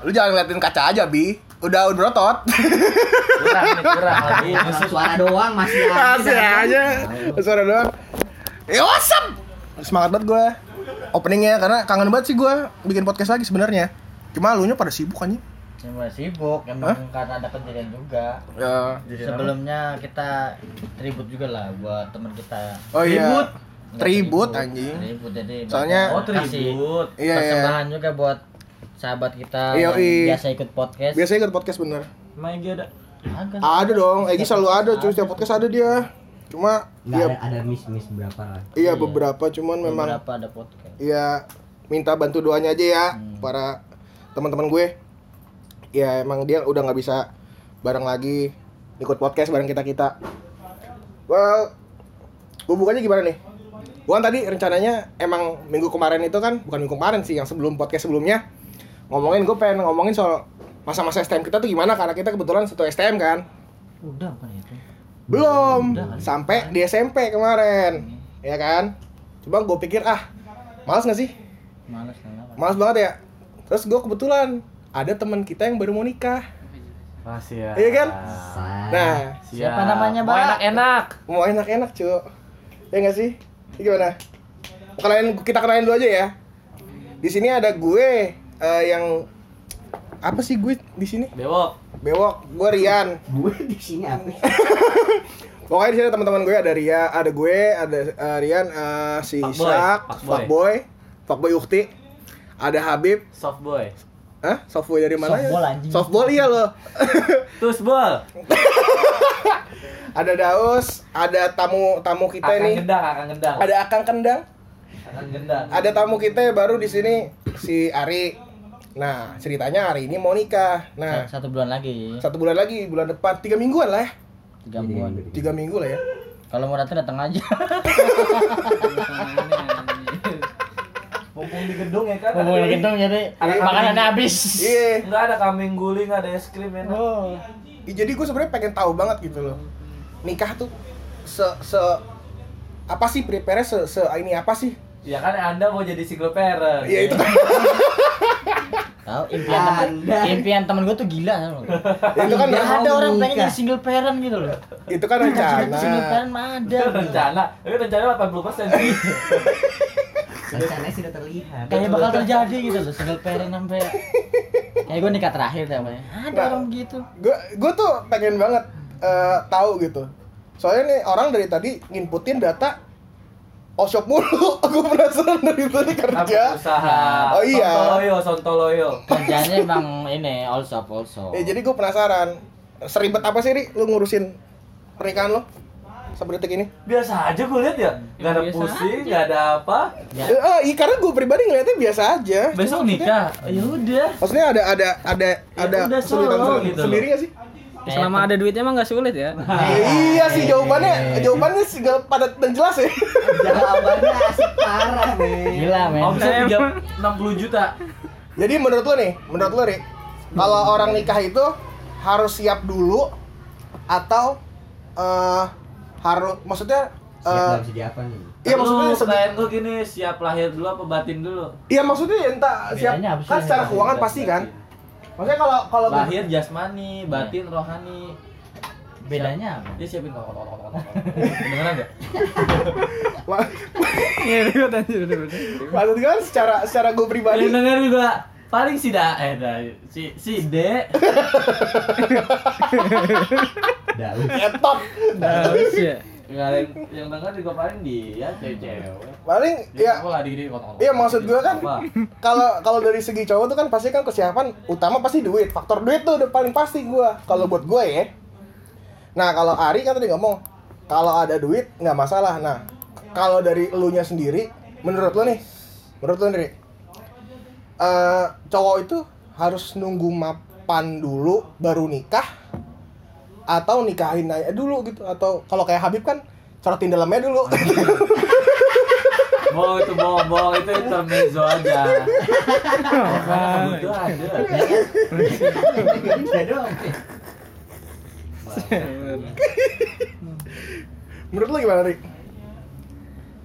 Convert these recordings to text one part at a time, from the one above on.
Lu jangan ngeliatin kaca aja, Bi. Udah udah berotot. Kurang nih, kurang lagi. Suara doang masih ada. Masih aja. Suara doang. Ya awesome. Semangat banget gue openingnya karena kangen banget sih gue bikin podcast lagi sebenarnya. Cuma lu nya pada sibuk anjing. Cuma sibuk, emang karena ada kejadian juga. Ya. Sebelumnya kita tribut juga lah buat teman kita. Oh iya. Tribut. Tribut anjing. Tribut jadi Soalnya- Oh, kasih tribut. Iya, iya. persembahan juga buat sahabat kita Iya, yang iya. biasa ikut podcast. Biasanya ikut podcast bener. Main ada. Agak. Ada dong, Egi selalu ada cuy setiap podcast ada dia. Cuma Nggak ya ada, ada miss miss berapa lah. iya beberapa cuman memang Beberapa ada podcast. ya minta bantu doanya aja ya para teman-teman gue. Ya emang dia udah nggak bisa bareng lagi ikut podcast bareng kita kita. Well, hubungannya gimana nih? Gua kan tadi rencananya emang minggu kemarin itu kan bukan minggu kemarin sih yang sebelum podcast sebelumnya ngomongin gue pengen ngomongin soal masa-masa STM kita tuh gimana karena kita kebetulan satu STM kan Udah bukan itu. belum Udah. sampai di SMP kemarin ya kan coba gue pikir ah males gak sih Males kenapa? males banget ya terus gue kebetulan ada teman kita yang baru mau nikah Rahasia. Iya kan? Nah Siapa namanya, Mau Mbak? enak-enak. mau enak-enak cuy ya gak sih Ini gimana kenalin kita kenalin dulu aja ya di sini ada gue eh, yang apa sih gue di sini Bewok. bewok gue Rian gue di sini apa? Pokoknya di sini teman-teman gue ada Ria, ada gue, ada eh, Rian, eh, si Fuckboy, Sak, fuckboy. Fuckboy, Ukti, ada Habib, Soft boy. Hah? Softboy dari mana Softball, ya? anjing. Softball iya loh. Tus bol. ada Daus, ada tamu tamu kita Akan nih. gendang, akan gendang. Ada Akang Kendang, Akan gendang. ada tamu kita baru di sini si Ari. Nah, ceritanya hari ini mau nikah. Nah, Satu bulan lagi. satu bulan lagi, bulan depan, tiga mingguan lah ya. Tiga bulan. Tiga minggu lah ya. Kalau mau datang datang aja. Mumpung di gedung ya kan. Ngomong gitu jadi Ada makanannya habis. Iya. Enggak ada kambing guling, ada es krim enak. Oh. Ih, Jadi gue sebenarnya pengen tahu banget gitu loh. Nikah tuh se se apa sih prepare se, se ini apa sih? Ya kan Anda mau jadi single parent. Iya itu kan Tahu impian teman impian teman gue tuh gila lu. itu kan Gak ada orang pengen jadi single parent gitu loh. itu kan rencana. Single parent mah ada. rencana. Tapi rencana 80% sih. Rencananya sudah terlihat. Kayak bakal terjadi gitu loh single parent sampai kayak gue nikah terakhir deh apa ya. Ada Nah. orang begitu. Gue gue tuh pengen banget eh, tahu gitu. Soalnya nih orang dari tadi nginputin data all shop mulu. gue penasaran dari tadi kerja. usaha. Oh iya. Sontoloyo, sontoloyo. Kerjanya emang ini all shop also. Eh jadi gue penasaran. Seribet apa sih Ri lu ngurusin pernikahan lo? Sampai detik ini? Biasa aja gue lihat ya. Gak ada Biasa pusing, aja. gak ada apa. Ya. Eh, eh, iya, karena gue pribadi ngeliatnya biasa aja. Besok nikah. Ya udah. Maksudnya ada ada ada Ya ada udah, kesulitan solo sendiri, gitu sendiri gak sih? Kayak Selama ada duitnya emang nggak sulit ya. iya sih jawabannya jawabannya sih gak padat dan jelas ya. Jawabannya asik parah nih. Gila men. Omset Emang. 60 juta. Jadi menurut lo nih, menurut lo Ri, kalau orang nikah itu harus siap dulu atau eh harus maksudnya Siap eh, dalam segi apa nih? iya maksudnya pertanyaan gue gini, siap lahir dulu apa batin dulu? iya maksudnya entah siap kan secara keuangan pasti kan. Maksudnya kalau kalau Lahir jasmani, batin rohani. Bedanya apa? Dia siapin kok kok kok kok. Dengeran enggak? Maksud gue kan secara secara gue pribadi Yang denger juga paling si da eh da, si si De Daun. etot Harus ya. Ada yang, yang denger juga paling dia cewek. paling Dia ya diri. Iya, maksud gua kan- kalau kalau dari segi cowok tuh kan pasti kan kesiapan utama pasti duit. Faktor duit tuh udah paling pasti gua. Kalau buat gue ya. Nah kalau Ari kan tadi ngomong kalau ada duit nggak masalah. Nah kalau dari elunya sendiri menurut lo nih menurut lo sendiri eh cowok itu harus nunggu mapan dulu baru nikah atau nikahin aja dulu gitu atau kalau kayak Habib kan corotin dalamnya dulu Bohong itu bohong, bohong itu intermezzo aja. Itu ada. Menurut lo gimana Ri?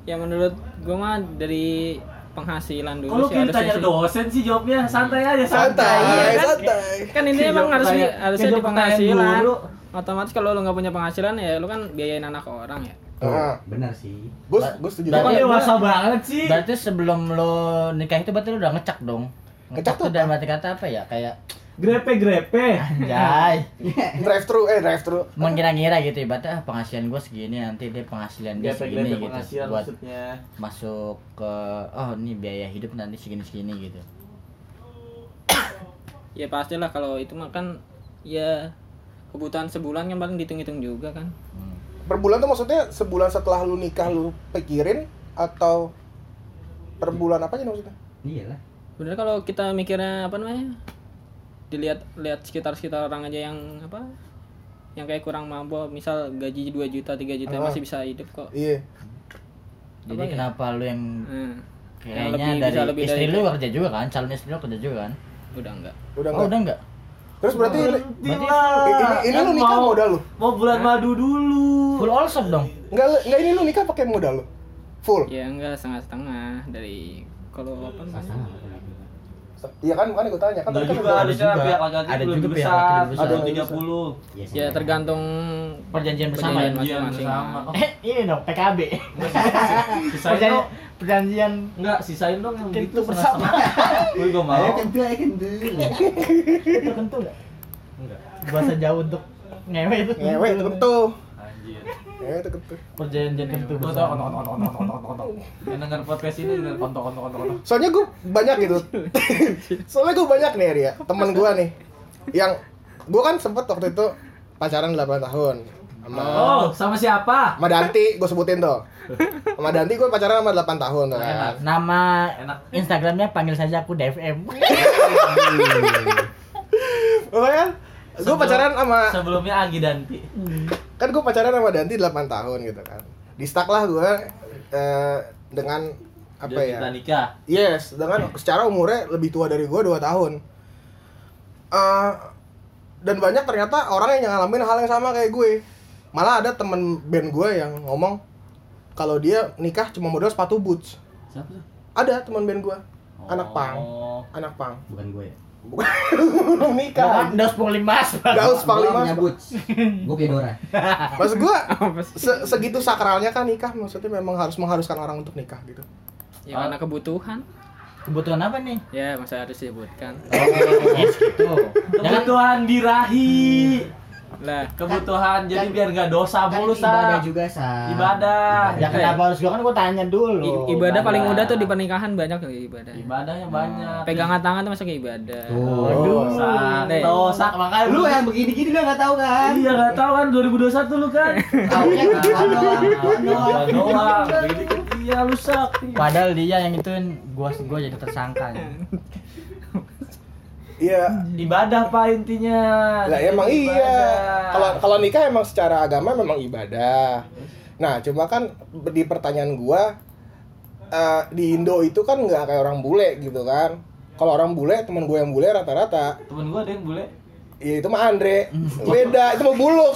Ya menurut gua mah dari penghasilan dulu Kalau sih kita harusnya tanya dosen sih jawabnya santai aja santai Iya kan? santai Kan ini emang harus harusnya di penghasilan. guru. Otomatis kalau lu nggak punya penghasilan ya lu kan biayain anak orang ya. Nah, Benar sih. gue gue setuju Berarti- dewasa banget sih? Berarti sebelum lo nikah itu berarti lo udah ngecek dong. Ngecek tuh dalam arti kata apa ya? Kayak Grepe-grepe. anjay. drive thru eh drive thru Mengira-ngira gitu ibaratnya ah, penghasilan gue segini nanti dia penghasilan dia segini gitu penghasilan buat maksudnya. masuk ke oh ini biaya hidup nanti segini-segini gitu. Ya pastilah kalau itu mah kan ya kebutuhan sebulan kan paling dihitung-hitung juga kan. Hmm. per bulan tuh maksudnya sebulan setelah lu nikah lu pikirin atau per bulan apa aja maksudnya Iyalah. Bener kalau kita mikirnya apa namanya? Dilihat lihat sekitar-sekitar orang aja yang apa? Yang kayak kurang mampu, misal gaji 2 juta, 3 juta Ah. masih bisa hidup kok. iya Jadi Apa ya? kenapa lu yang Hmm. kayaknya lebih- dari bisa lebih istri dari lu kerja juga kan? Calon istri lu kerja juga kan? Udah enggak. udah Oh, enggak udah enggak? Terus berarti ini Berarti ini, ini lu nikah modal lu Mau bulan madu dulu. Full all shop dong. enggak enggak ini lu nikah pakai modal lu full Ya enggak setengah-setengah dari kalau apa namanya? Iya kan bukan gue tanya kan tadi kan juga harusnya juga. pihak laki-laki Ada juga pihak besar. laki lebih besar. Ada Ada 30. Iya. Ya tergantung Perjanjian bersama ya? masing-masing. Oh, Eh, ini dong PKB. Sisain Perjanjian, dong. perjanjian Enggak, sisain dong yang Kentu gitu bersama. Gue gak mau. Ayo kentu, ayo kentu. tertentu enggak? Enggak. Bahasa jauh untuk ngewe itu. ngewe itu kentu Itu kentu Perjanjian kentu Gue tau bersama. kontok kontok kontok kontok kontok. Yang denger podcast ini denger kontok kontok kontok kontok. soalnya gue banyak gitu soalnya gue banyak nih Ria temen gue nih yang gue kan sempet waktu itu pacaran 8 tahun sama Oh, sama siapa? sama Danti gue sebutin tuh sama Danti gue pacaran sama 8 tahun tuh kan Nama Enak. Instagramnya panggil saja aku DFM. Pokoknya gue pacaran sama Sebelumnya Agi Danti. Kan gue pacaran sama Danti 8 tahun gitu kan. Di stuck lah gue eh, dengan apa Dan ya? Kita nikah. yes dengan secara umurnya lebih tua dari gue 2 tahun. Eh, dan banyak ternyata orang yang ngalamin hal yang sama kayak gue. Malah ada temen band gue yang ngomong kalau dia nikah cuma modal sepatu boots. Siapa ada teman band gue anak pang Oh. anak pang Bukan gue ya. Bukan belum nikah. Daus Gua panglima punya boots. Gue punya Dora. maksud gue se- segitu sakralnya kan nikah maksudnya memang harus mengharuskan orang untuk nikah gitu Ya karena kebutuhan. Kebutuhan apa nih? Ya masa harus disebutkan. Yes gitu. Kebutuhan birahi. Lah, Kebutuhan jadi Kan- biar nggak dosa Kan mulu ibadah juga sa. Ibadah. Ya kenapa harus gue kan gue tanya dulu. i- ibadah paling ibadah. mudah tuh di pernikahan banyak ya ibadah. Ibadahnya banyak. Pegangan tangan tuh masuk ke ibadah. Tuh. Waduh. Dosa, dosa makanya Lu yang begini-gini lu nggak tahu kan? Iya nggak tahu kan 2021 lu kan. Taunya kawan doang, kawan doang. Doang iya lu sakti. Padahal dia yang ituin gua gua jadi tersangka. iya Ibadah pak intinya. lah emang Ibadah. iya kalau kalau nikah emang secara agama memang ibadah nah cuma kan di pertanyaan gua eh, di Indo itu kan nggak kayak orang bule gitu kan kalau orang bule teman gue yang bule rata-rata temen gua ada yang bule. Ya itu mah Andre beda itu mah buluk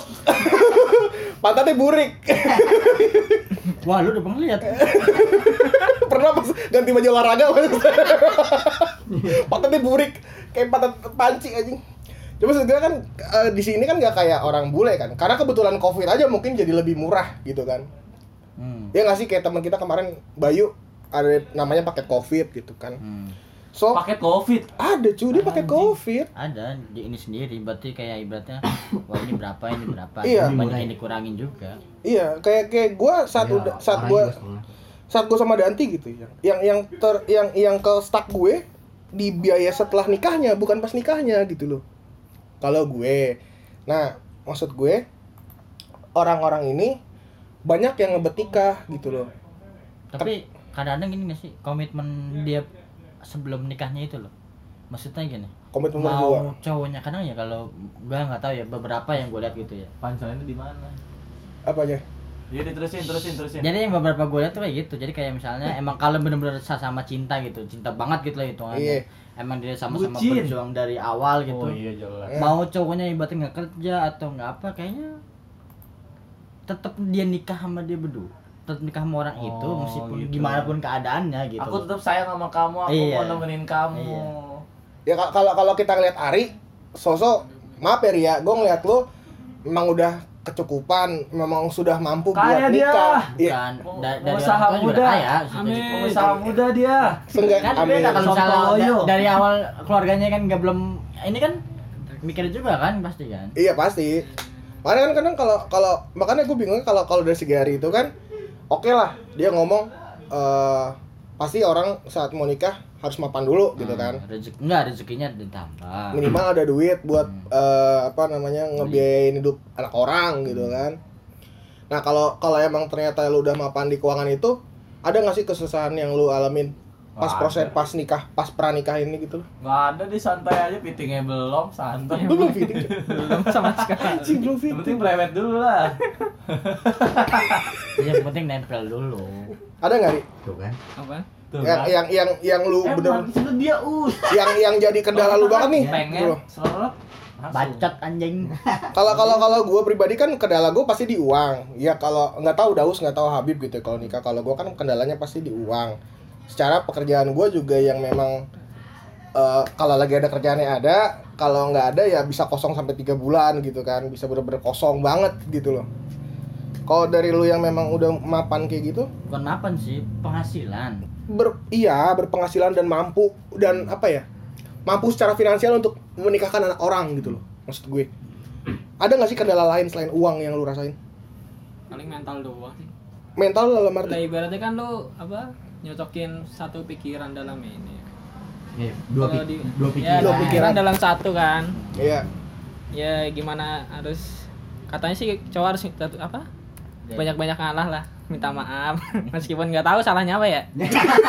pantatnya burik Wah lu udah pernah lihat? pernah pas ganti baju olahraga pantatnya burik kayak pantat panci anjing Cuma sebenarnya kan eh, di sini kan nggak kayak orang bule kan, karena kebetulan covid aja mungkin jadi lebih murah gitu kan. Hmm. Ya nggak sih kayak teman kita kemarin Bayu ada namanya paket covid gitu kan. Hmm. So Paket covid. ada cuy dia pakai covid. Ada di ini sendiri berarti kayak ibaratnya wah ini berapa ini berapa. Iya. Banyak yang dikurangin juga. Iya, kayak kayak gua saat Ya, udah saat setengah. saat gua sama Danti gitu ya. Yang yang ter yang yang ke stuck gue di biaya setelah nikahnya bukan pas nikahnya gitu loh. Kalau gue. Nah, maksud gue orang-orang ini banyak yang ngebet nikah gitu loh. Tapi kadang-kadang gini gak sih komitmen dia sebelum nikahnya itu loh. Maksudnya gini. Komitmen. Mau cowoknya kadang ya kalau gua nggak tahu ya beberapa yang gue lihat gitu ya. Pancelannya di mana? Apanya? Iya diterusin, terusin, terusin. Jadi yang beberapa gue lihat tuh kayak gitu. Jadi kayak misalnya emang kalau bener-bener sama cinta gitu, cinta banget gitu lah itu Iya. Emang dia sama-sama Bucin. berjuang dari awal gitu. Oh iya jelas. Eh. Mau cowoknya ibaratnya nggak kerja atau nggak apa kayaknya tetap dia nikah sama dia berdua. Tetap nikah sama orang itu Oh, meskipun gitu. gimana pun keadaannya gitu. Aku tetap sayang sama kamu, aku Iya. mau nemenin kamu. Iya. ya ka- kalau kalau kita ngeliat Ari sosok maaf ya Ria gue ngeliat lu memang udah kecukupan memang sudah mampu Kaya buat dia. nikah iya Bukan da- dari Pengusaha orang tua juga muda. kaya. Amin. Pengusaha muda dia. Seenggak, Kan amin. beda kalau misalnya da- dari awal keluarganya kan nggak belum ini kan mikir juga kan pasti kan. Iya pasti. Makanya kan kadang kalau kalau makanya gue bingung kalau kalau dari segi hari itu kan oke lah dia ngomong eh pasti orang saat mau nikah harus mapan dulu gitu kan. Rezeki enggak rezekinya ditambah. Minimal ada duit buat eh, apa namanya ngebiayain hidup anak orang gitu kan. Nah kalau kalau emang ternyata lu udah mapan di keuangan itu ada nggak sih kesusahan yang lu alamin pas proses ada. pas nikah pas pranikah ini gitu? Nggak ada di santai aja, fittingnya belum, santai. Lu belum fitting. belum sama sekali belum Yang penting fitting. private dulu lah. Yang penting nempel dulu. Ada nggak nih? Tuh kan. apa Tuh, Yang kan. yang yang yang lu Eh, bener dia us. yang yang jadi kendala lu banget nih. Pengen Gitu. seret. langsung. Bacot anjing. Kalau kalau kalau gue pribadi kan kendala gue pasti di uang. Ya kalau nggak tahu Daus nggak tahu Habib gitu. Kalau nikah kalau gue kan kendalanya pasti di uang. Secara pekerjaan gue juga yang memang eh, kalau lagi ada kerjaannya ada, kalau nggak ada ya bisa kosong sampai tiga bulan gitu kan. Bisa bener-bener kosong banget gitu loh. Kalau dari lu yang memang udah mapan kayak gitu, Bukan mapan sih, penghasilan. ber iya berpenghasilan dan mampu dan apa ya mampu secara finansial untuk menikahkan anak orang gitu loh maksud gue ada nggak sih kendala lain selain uang yang lu rasain paling mental doang sih mental dalam arti ibaratnya kan lu apa nyocokin satu pikiran dalam ini. Iya, dua, pi- di- dua ya, pikiran. Dua pikiran. dalam satu kan. Iya. Ya gimana harus katanya sih cowok harus apa? Banyak-banyak ngalah lah minta maaf. Meskipun nggak tahu salahnya apa ya?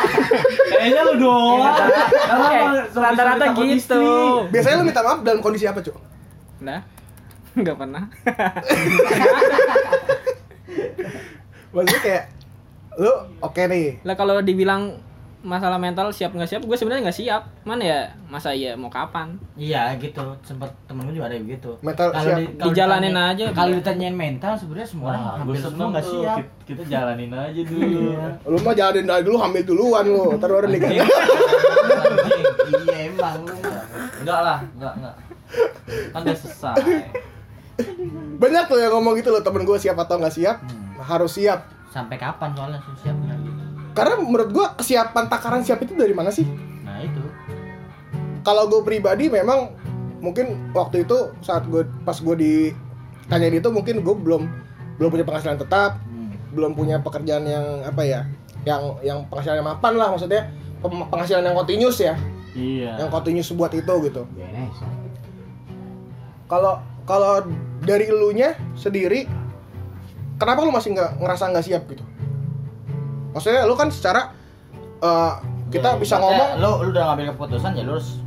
Kayaknya lu doang. Eh, suami-suami rata-rata gitu. biasanya lu minta maaf dalam kondisi apa cuy Nah, nggak pernah. maksudnya kayak lu oke nih Lah kalau dibilang masalah mental siap nggak siap, gue sebenarnya nggak siap. Mana ya masa ya mau kapan? Iya gitu, sempet temen gue juga ada yang begitu. Mental Kalau siap. di- kalau Dijalanin ditanya- aja. Kalau ditanyain mental sebenarnya semua orang Wah, hampir gue semua nggak siap. Kita, kita jalanin aja dulu. lu mah jalanin dari dulu hamil duluan lu ntar baru nikah. Iya emang lu. Enggak lah, enggak, enggak. Kan udah selesai. banyak tuh yang ngomong gitu loh temen gue siap atau nggak siap harus siap Sampai kapan soalnya siapnya? karena menurut gue kesiapan takaran siap itu dari mana sih Nah itu. kalau gue pribadi memang mungkin waktu itu saat gue pas gue ditanyain itu mungkin gue belum belum punya penghasilan tetap Hmm. belum punya pekerjaan yang apa ya yang yang penghasilan yang mapan lah maksudnya penghasilan yang continuous ya Iya. yang continuous buat itu gitu kalau kalau dari elunya sendiri kenapa lu masih nggak ngerasa nggak siap gitu maksudnya lu kan secara eh, kita Ya, bisa ngomong lu lu udah ngambil keputusan ya lu harus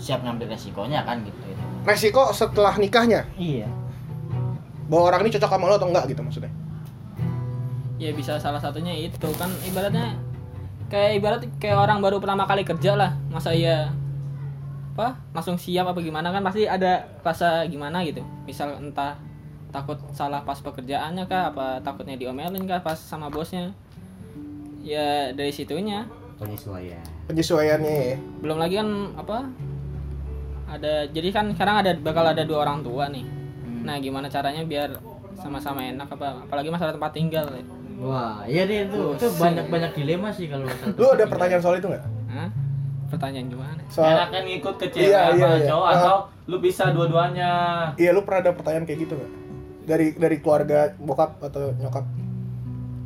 siap ngambil resikonya kan gitu. resiko setelah nikahnya Iya. bahwa orang ini cocok sama lo atau enggak gitu maksudnya Ya bisa salah satunya itu kan ibaratnya kayak ibarat kayak orang baru pertama kali kerja lah. Masa ya apa langsung siap apa gimana kan pasti ada rasa gimana gitu. Misal entah takut salah pas pekerjaannya kah apa takutnya diomelin kah pas sama bosnya. Ya dari situnya Penyesuaian. penyesuaiannya ya belum lagi kan apa ada jadi kan sekarang ada bakal ada dua orang tua nih Hmm. nah gimana caranya biar sama-sama enak apa apalagi masalah tempat tinggal ya. Wah, iya deh itu. Itu Pusing. banyak-banyak dilema sih kalau masalah lu ada pertanyaan soal itu nggak pertanyaan gimana soal Enakan ngikut ke cewek Iya, apa iya, iya. cowok Ah. atau lu bisa dua-duanya. iya lu pernah ada pertanyaan kayak gitu nggak dari dari keluarga bokap atau nyokap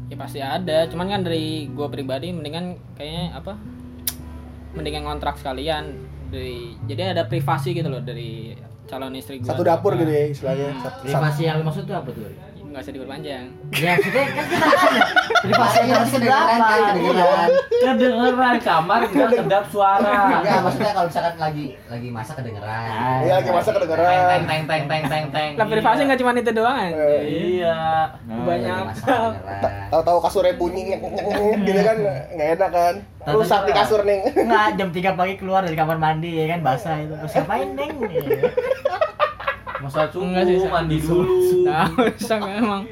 ya pasti ada cuman kan dari gua pribadi mendingan kayaknya apa mendingan kontrak sekalian dari jadi ada privasi gitu loh dari calon istri gua satu dapur Apa. gitu ya istilahnya Privasi yang maksud itu apa tuh? Nggak usah diperpanjang Ya, maksudnya kan kita tanya. Privasi yang Iya, harus kedengeran kan, kedengeran. Kedengeran kamar kita kedap suara. Enggak, maksudnya kalau misalkan lagi lagi masak kedengeran. Iya, lagi masak kedengeran. Teng teng teng teng teng teng. lah privasi Iya. nggak cuma itu doang kan Iya. banyak Lagi masak kedengeran. tahu-tahu kasurnya bunyi gitu kan nggak enak kan rusak di kasur nih Enggak, jam 3 pagi keluar dari kamar mandi ya kan basah itu. Terus ngapain, Neng? Masa subuh Enggak sih, mandi dulu. Nah, usah emang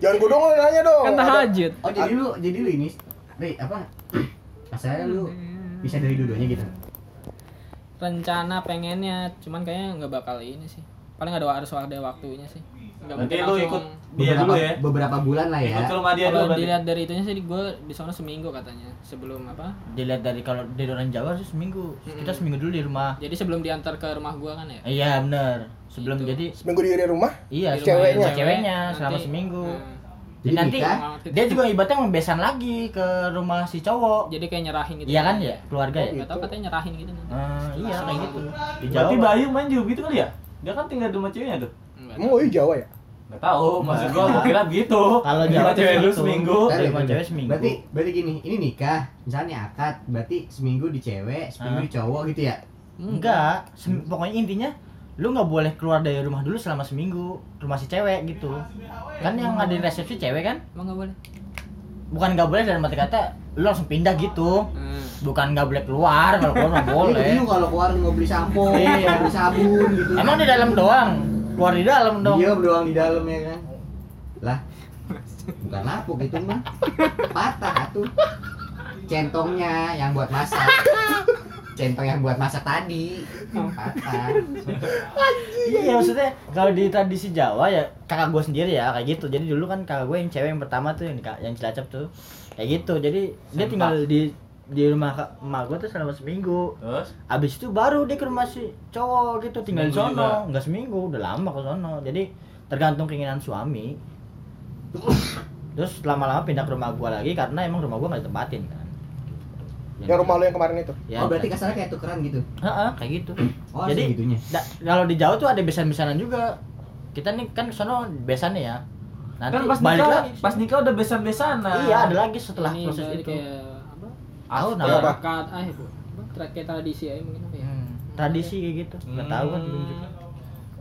Jangan gue dong nanya dong. Kan tahajud. Oh jadi lu jadi lu ini Ri, apa? Asalnya lu bisa dari dua-duanya gitu. Rencana pengennya, cuman kayaknya nggak bakal ini sih. Paling ada harus ada waktunya sih. Nggak Berarti lu ikut dia beberapa, dulu ya. Beberapa bulan lah ya. Ikut ke rumah dia dulu Kalau berarti. dilihat dari itunya sih gue di sana seminggu katanya sebelum apa? Dilihat dari kalau dari orang Jawa sih seminggu. Kita seminggu dulu di rumah. Jadi sebelum diantar ke rumah gua kan ya. Iya bener. Sebelum Gitu. jadi Seminggu di rumah? iya Di Ceweknya? rumah ceweknya Nanti- selama seminggu. Nah, Jadi Jadi nanti nikah? dia juga ibaratnya ngebesan lagi ke rumah si cowok. jadi kayak nyerahin gitu. Iya kan ya keluarga ya. Gak tau katanya nyerahin gitu nanti. Ah, iya kayak gitu. Di Berarti. Bayu main juga gitu kali ya? Dia kan tinggal di rumah ceweknya tuh. Emang Wahyu Jawa ya? Gak tahu, maksud gua gua kira begitu. Kalau Jawa cewek dulu gitu. seminggu. Bentar. cewek seminggu. Berarti berarti gini, ini nikah, misalnya akad, berarti seminggu di cewek, seminggu di cowok gitu ya. Enggak, sem- pokoknya intinya lu nggak boleh keluar dari rumah dulu selama seminggu rumah si cewek gitu kan yang ada di resepsi cewek kan Emang nggak boleh? bukan nggak boleh dalam arti kata lu langsung pindah gitu Hmm. bukan nggak boleh keluar kalau keluar nggak boleh Ini lu kalau keluar mau beli sampo, Iya. mau beli sabun gitu. emang di dalam doang keluar di dalam dong Dia doang di dalam ya kan. Lah. Bukan lapuk itu mah. Patah tuh. Centongnya yang buat masak. Centong yang buat masak tadi. Patah. iya maksudnya kalau di tradisi Jawa ya kakak gue sendiri ya kayak gitu jadi dulu kan kakak gue yang cewek yang pertama tuh yang yang cilacap tuh kayak gitu jadi dia tinggal di di rumah kak- emak gue tuh selama seminggu Terus Abis itu baru dia ke rumah si cowok gitu tinggal di Seminggu sono, juga? nggak seminggu, udah lama ke sono. Jadi tergantung keinginan suami. Terus lama-lama pindah ke rumah gua lagi karena emang rumah gua nggak ditempatin kan. Yang rumah lu yang kemarin itu? Ya, Oh berarti kasarnya kayak tukeran gitu. Heeh, kayak gitu. Oh Jadi segitunya. da- kalau di Jawa tuh ada besan-besanan juga. Kita nih kan ke sono besannya ya. Nanti kan pas balik nikah, lagi. pas nikah udah besan-besanan. Iya, ada lagi setelah Ini proses itu. kayak apa? Tahu Apa? Akad, ah Kayak tradisi aja mungkin apa ya? Hmm, tradisi kayak gitu. Nggak tahu kan belum juga.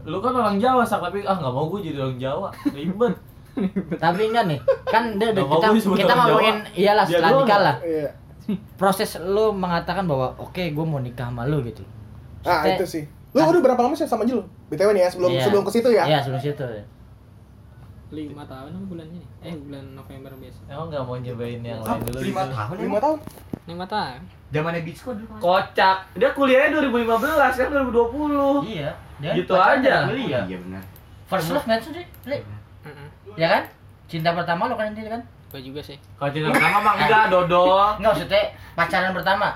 Lu kan orang Jawa sak tapi ah nggak mau gue jadi orang Jawa. Ribet. Tapi enggak nih, kan dia udah kita kita ngomongin iyalah setelah nikah ya? lah. Iya. proses lu mengatakan bahwa oke gue mau nikah sama lu gitu Ah, itu sih. Lu udah berapa lama sih sama Jul? BTW nih ya, sebelum Iya. sebelum ke situ ya. iya sebelum situ Lima tahun apa bulan ini? Eh bulan November biasa. Emang nggak mau nyobain yang lain dulu lima gitu? tahun Lima tahun. Lima tahun. Zamannya Bitsko dulu. Kocak. Dia kuliahnya 2015 kan 2020. iya dia Gitu aja. kuliah. Iya benar. first love nggak sih Li? Heeh. ya kan cinta pertama lo kan ini kan Gue juga sih. Kalau cinta pertama mah enggak dodol. nggak maksudnya pacaran pertama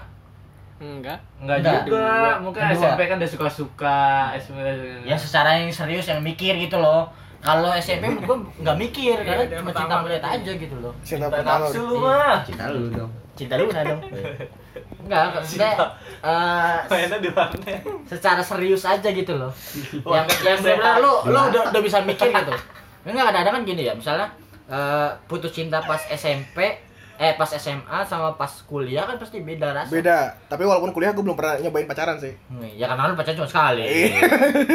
Enggak. Enggak Enggak. juga. Mungkin Kedua. SMP kan udah suka-suka. Ya secara yang serius yang mikir gitu loh kalau SMP gue nggak mikir karena Iya, cuma cinta melihat aja gitu loh Cinta Cinta pertama. nafsu udah. lu mah. Cinta lu dong. Cinta lu nah dong? Enggak, maksudnya eh, Mainnya di warnet. secara serius aja gitu loh. Yang kan yang benar lu lu udah, udah bisa mikir gitu. Enggak ada ada kan gini ya misalnya eh, putus cinta pas SMP eh pas SMA sama pas kuliah kan pasti beda rasa Beda. Tapi walaupun kuliah gue belum pernah nyobain pacaran sih. Hmm, ya karena lu pacaran cuma sekali Iya.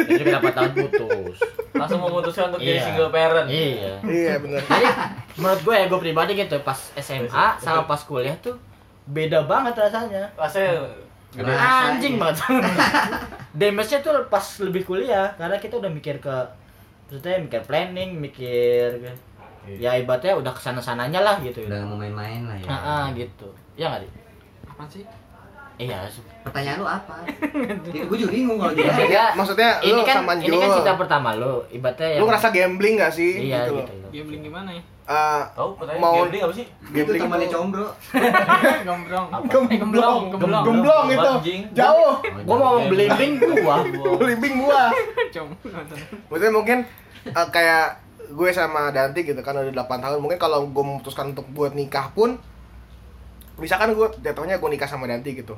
jadi berapa tahun putus Langsung memutuskan untuk jadi Iya. single parent. iya Iya benar. jadi menurut gue ya gue pribadi gitu pas SMA sama pas kuliah tuh beda banget rasanya Rasanya. Rasanya. anjing banget damage-nya tuh pas lebih kuliah karena kita udah mikir ke maksudnya mikir planning mikir ya ibaratnya udah ke sana sananya lah gitu Udah mau main-main lah ya. ah ah, gitu ya nggak Di? Apaan sih? iya Pertanyaan lu apa? Itu gue juga bingung kalau dia. maksudnya Maksudnya ini lu kan sama ini kan cinta pertama lu ibaratnya yang Lu ngerasa gambling gak sih? iya gitu. gitu. Gambling gimana ya? Eh, Tahu pertanyaan Mau- gambling apa sih? Itu gambling temannya itu- combro. Gemblong. Gemblong, gemblong, gemblong. gemblong itu. Anjing. Jauh. gua mau belimbing gua Belimbing gua. Com. Maksudnya mungkin eh, kayak gue sama Danti gitu kan udah 8 tahun. Mungkin kalau gue memutuskan untuk buat nikah pun misalkan gue jatuhnya gue nikah sama Danti gitu.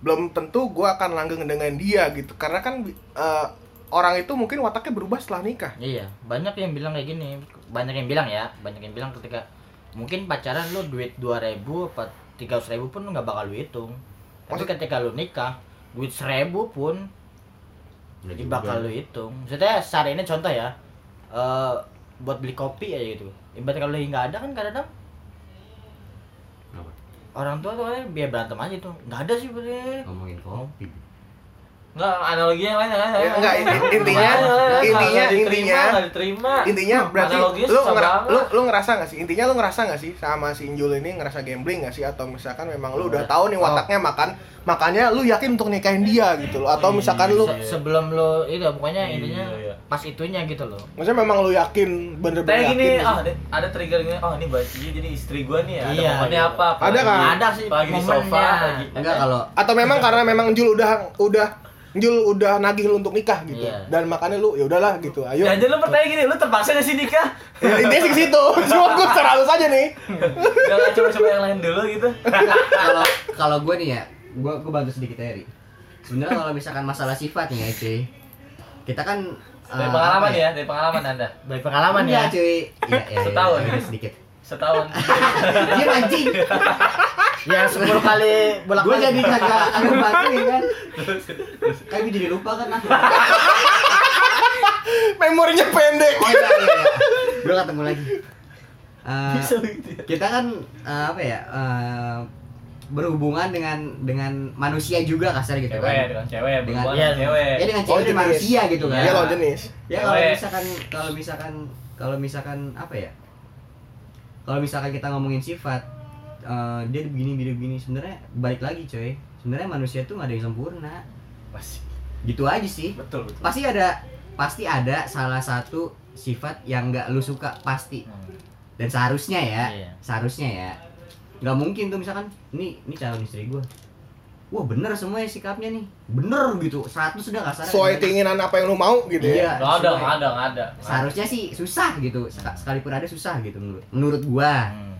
Belum tentu gue akan langgeng dengan dia gitu. Karena kan eh, orang itu mungkin wataknya berubah setelah nikah. Iya banyak yang bilang kayak gini. Banyak yang bilang ya banyak yang bilang ketika mungkin pacaran lu duit 2000 apa 300 ribu pun lu nggak bakal lu hitung. Tapi Maksud- ketika lu nikah duit seribu pun Jadi bakal lu hitung. Maksudnya sehari ini contoh ya. eh buat beli kopi aja gitu. Ibarat kalau lagi nggak ada kan kadang-kadang orang tua tuh biar berantem aja tuh. Nggak ada sih bener. Ngomongin kopi. Enggak, analoginya yang lain kan? Ya, enggak, inti- intinya intinya intinya enggak diterima. intinya berarti lu ngera- lu lu ngerasa nggak sih intinya lu ngerasa nggak sih sama si Injul ini ngerasa gambling nggak sih atau misalkan memang lu udah tahu nih wataknya makan makanya lu yakin untuk nikahin dia gitu loh atau misalkan lu Se- sebelum lo itu pokoknya Iya, intinya iya. pas itunya gitu loh maksudnya memang lu yakin bener-bener Kayak yakin gini, ah sih? ada, ada trigger gini, oh ini baju jadi istri gua nih ya, ada Iya, momennya iya. apa? Ada kan? Ada sih Lagi di sofa, momennya. lagi. Enggak kalau atau memang karena memang Jul udah udah Jul udah nagih lu untuk nikah gitu Iya. dan makanya lu ya udahlah gitu ayo Ya jadi lu pertanyaan gini, lu terpaksa gak sih nikah? ya, intinya sih ke situ cuma gue secara halus aja nih Gak gak coba-coba yang lain dulu gitu. kalau kalau gue nih ya gue gue bantu sedikit ya Ri sebenarnya kalau misalkan masalah sifat nih ya cuy kita kan Dari eh, pengalaman apa ya, dari pengalaman Anda. dari pengalaman ya cuy ya, ya, Setahun. ya, ya, sedikit Setahun. dia mancing ya 10 kali bolak gue jadi kagak kagak bantuin kan? Kayak gue jadi lupa kan aku memorinya pendek. Oh iya iya, iya. gue ketemu lagi. Eh, gitu ya. kita kan eh, apa ya eh, berhubungan dengan dengan manusia juga kasar gitu Cewek kan? dengan cewek, Dengan- berhubungan Iya, dengan cewek. ya dengan Oh, cewek dan jenis. manusia gitu kan? Jenis. Ya kalau misalkan kalau misalkan kalau misalkan apa ya kalau misalkan kita ngomongin sifat eh, dia begini begini begini sebenarnya balik lagi coy sebenarnya manusia tuh nggak ada yang sempurna Masih. gitu aja sih Betul, betul. pasti ada pasti ada salah satu sifat yang nggak lu suka pasti Hmm. dan seharusnya ya Iya. seharusnya ya nggak mungkin tuh misalkan ini ini calon istri gue wah bener semuanya sikapnya nih bener gitu 100 sudah nggak salah sesuai keinginan apa yang lu mau gitu ya iya Gak ada, sesuai. gak ada, gak ada. seharusnya sih susah gitu Sek- sekalipun ada susah gitu menurut menurut gua Hmm.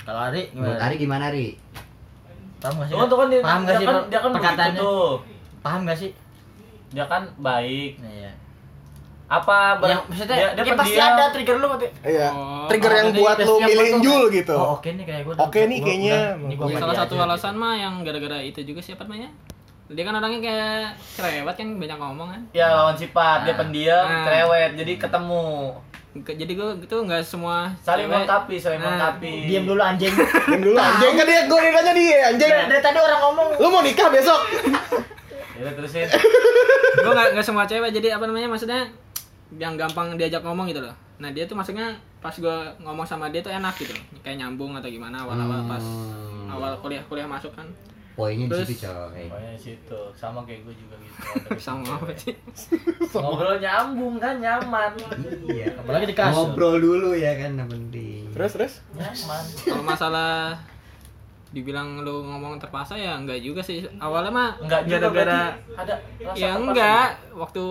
kalau Ari menurut gimana Ari gimana Ri paham gak sih Tuh, tuh kan dia, paham gak sih kan, dia kan begitu perkataannya tuh. paham gak sih Dia kan baik. Nah, iya. Apa ber- yang maksudnya dia, dia ya pasti pendiam. ada trigger lu waktu iya Oh, trigger yang buat lu setiap milih foto Injul kayak, gitu oh oke nih kayak gue Oke nih kayaknya. ini gua Ya, mandi salah aja satu gitu. alasan mah yang gara-gara itu juga siapa namanya dia kan orangnya kayak cerewet kan banyak ngomong kan Ya lawan sifat, dia Nah. pendiam, Nah. cerewet, jadi ketemu. Ke- jadi gue gitu nggak semua Saling cewek- melengkapi, saling Nah, melengkapi. diam dulu anjing Diam dulu anjing kan dia gue nanya dia anjing dari, dari tadi orang ngomong lu mau nikah besok Ya terusin. gue nggak nggak semua cewek jadi apa namanya maksudnya yang gampang diajak ngomong gitu loh. Nah dia tuh maksudnya pas gue ngomong sama dia tuh enak gitu. Loh kayak nyambung atau gimana awal-awal pas Hmm. awal kuliah kuliah masuk kan. Poinnya di situ coy Pokoknya di situ, sama kayak gue juga gitu. sama apa sih? Ngobrol nyambung kan nyaman. iya. Apalagi di kasur. Ngobrol dulu ya kan yang penting. Terus terus? Nyaman. kalau masalah dibilang lu ngomong terpaksa ya enggak juga sih. Awalnya mah Enggak gara-gara ada rasa ya enggak? Waktu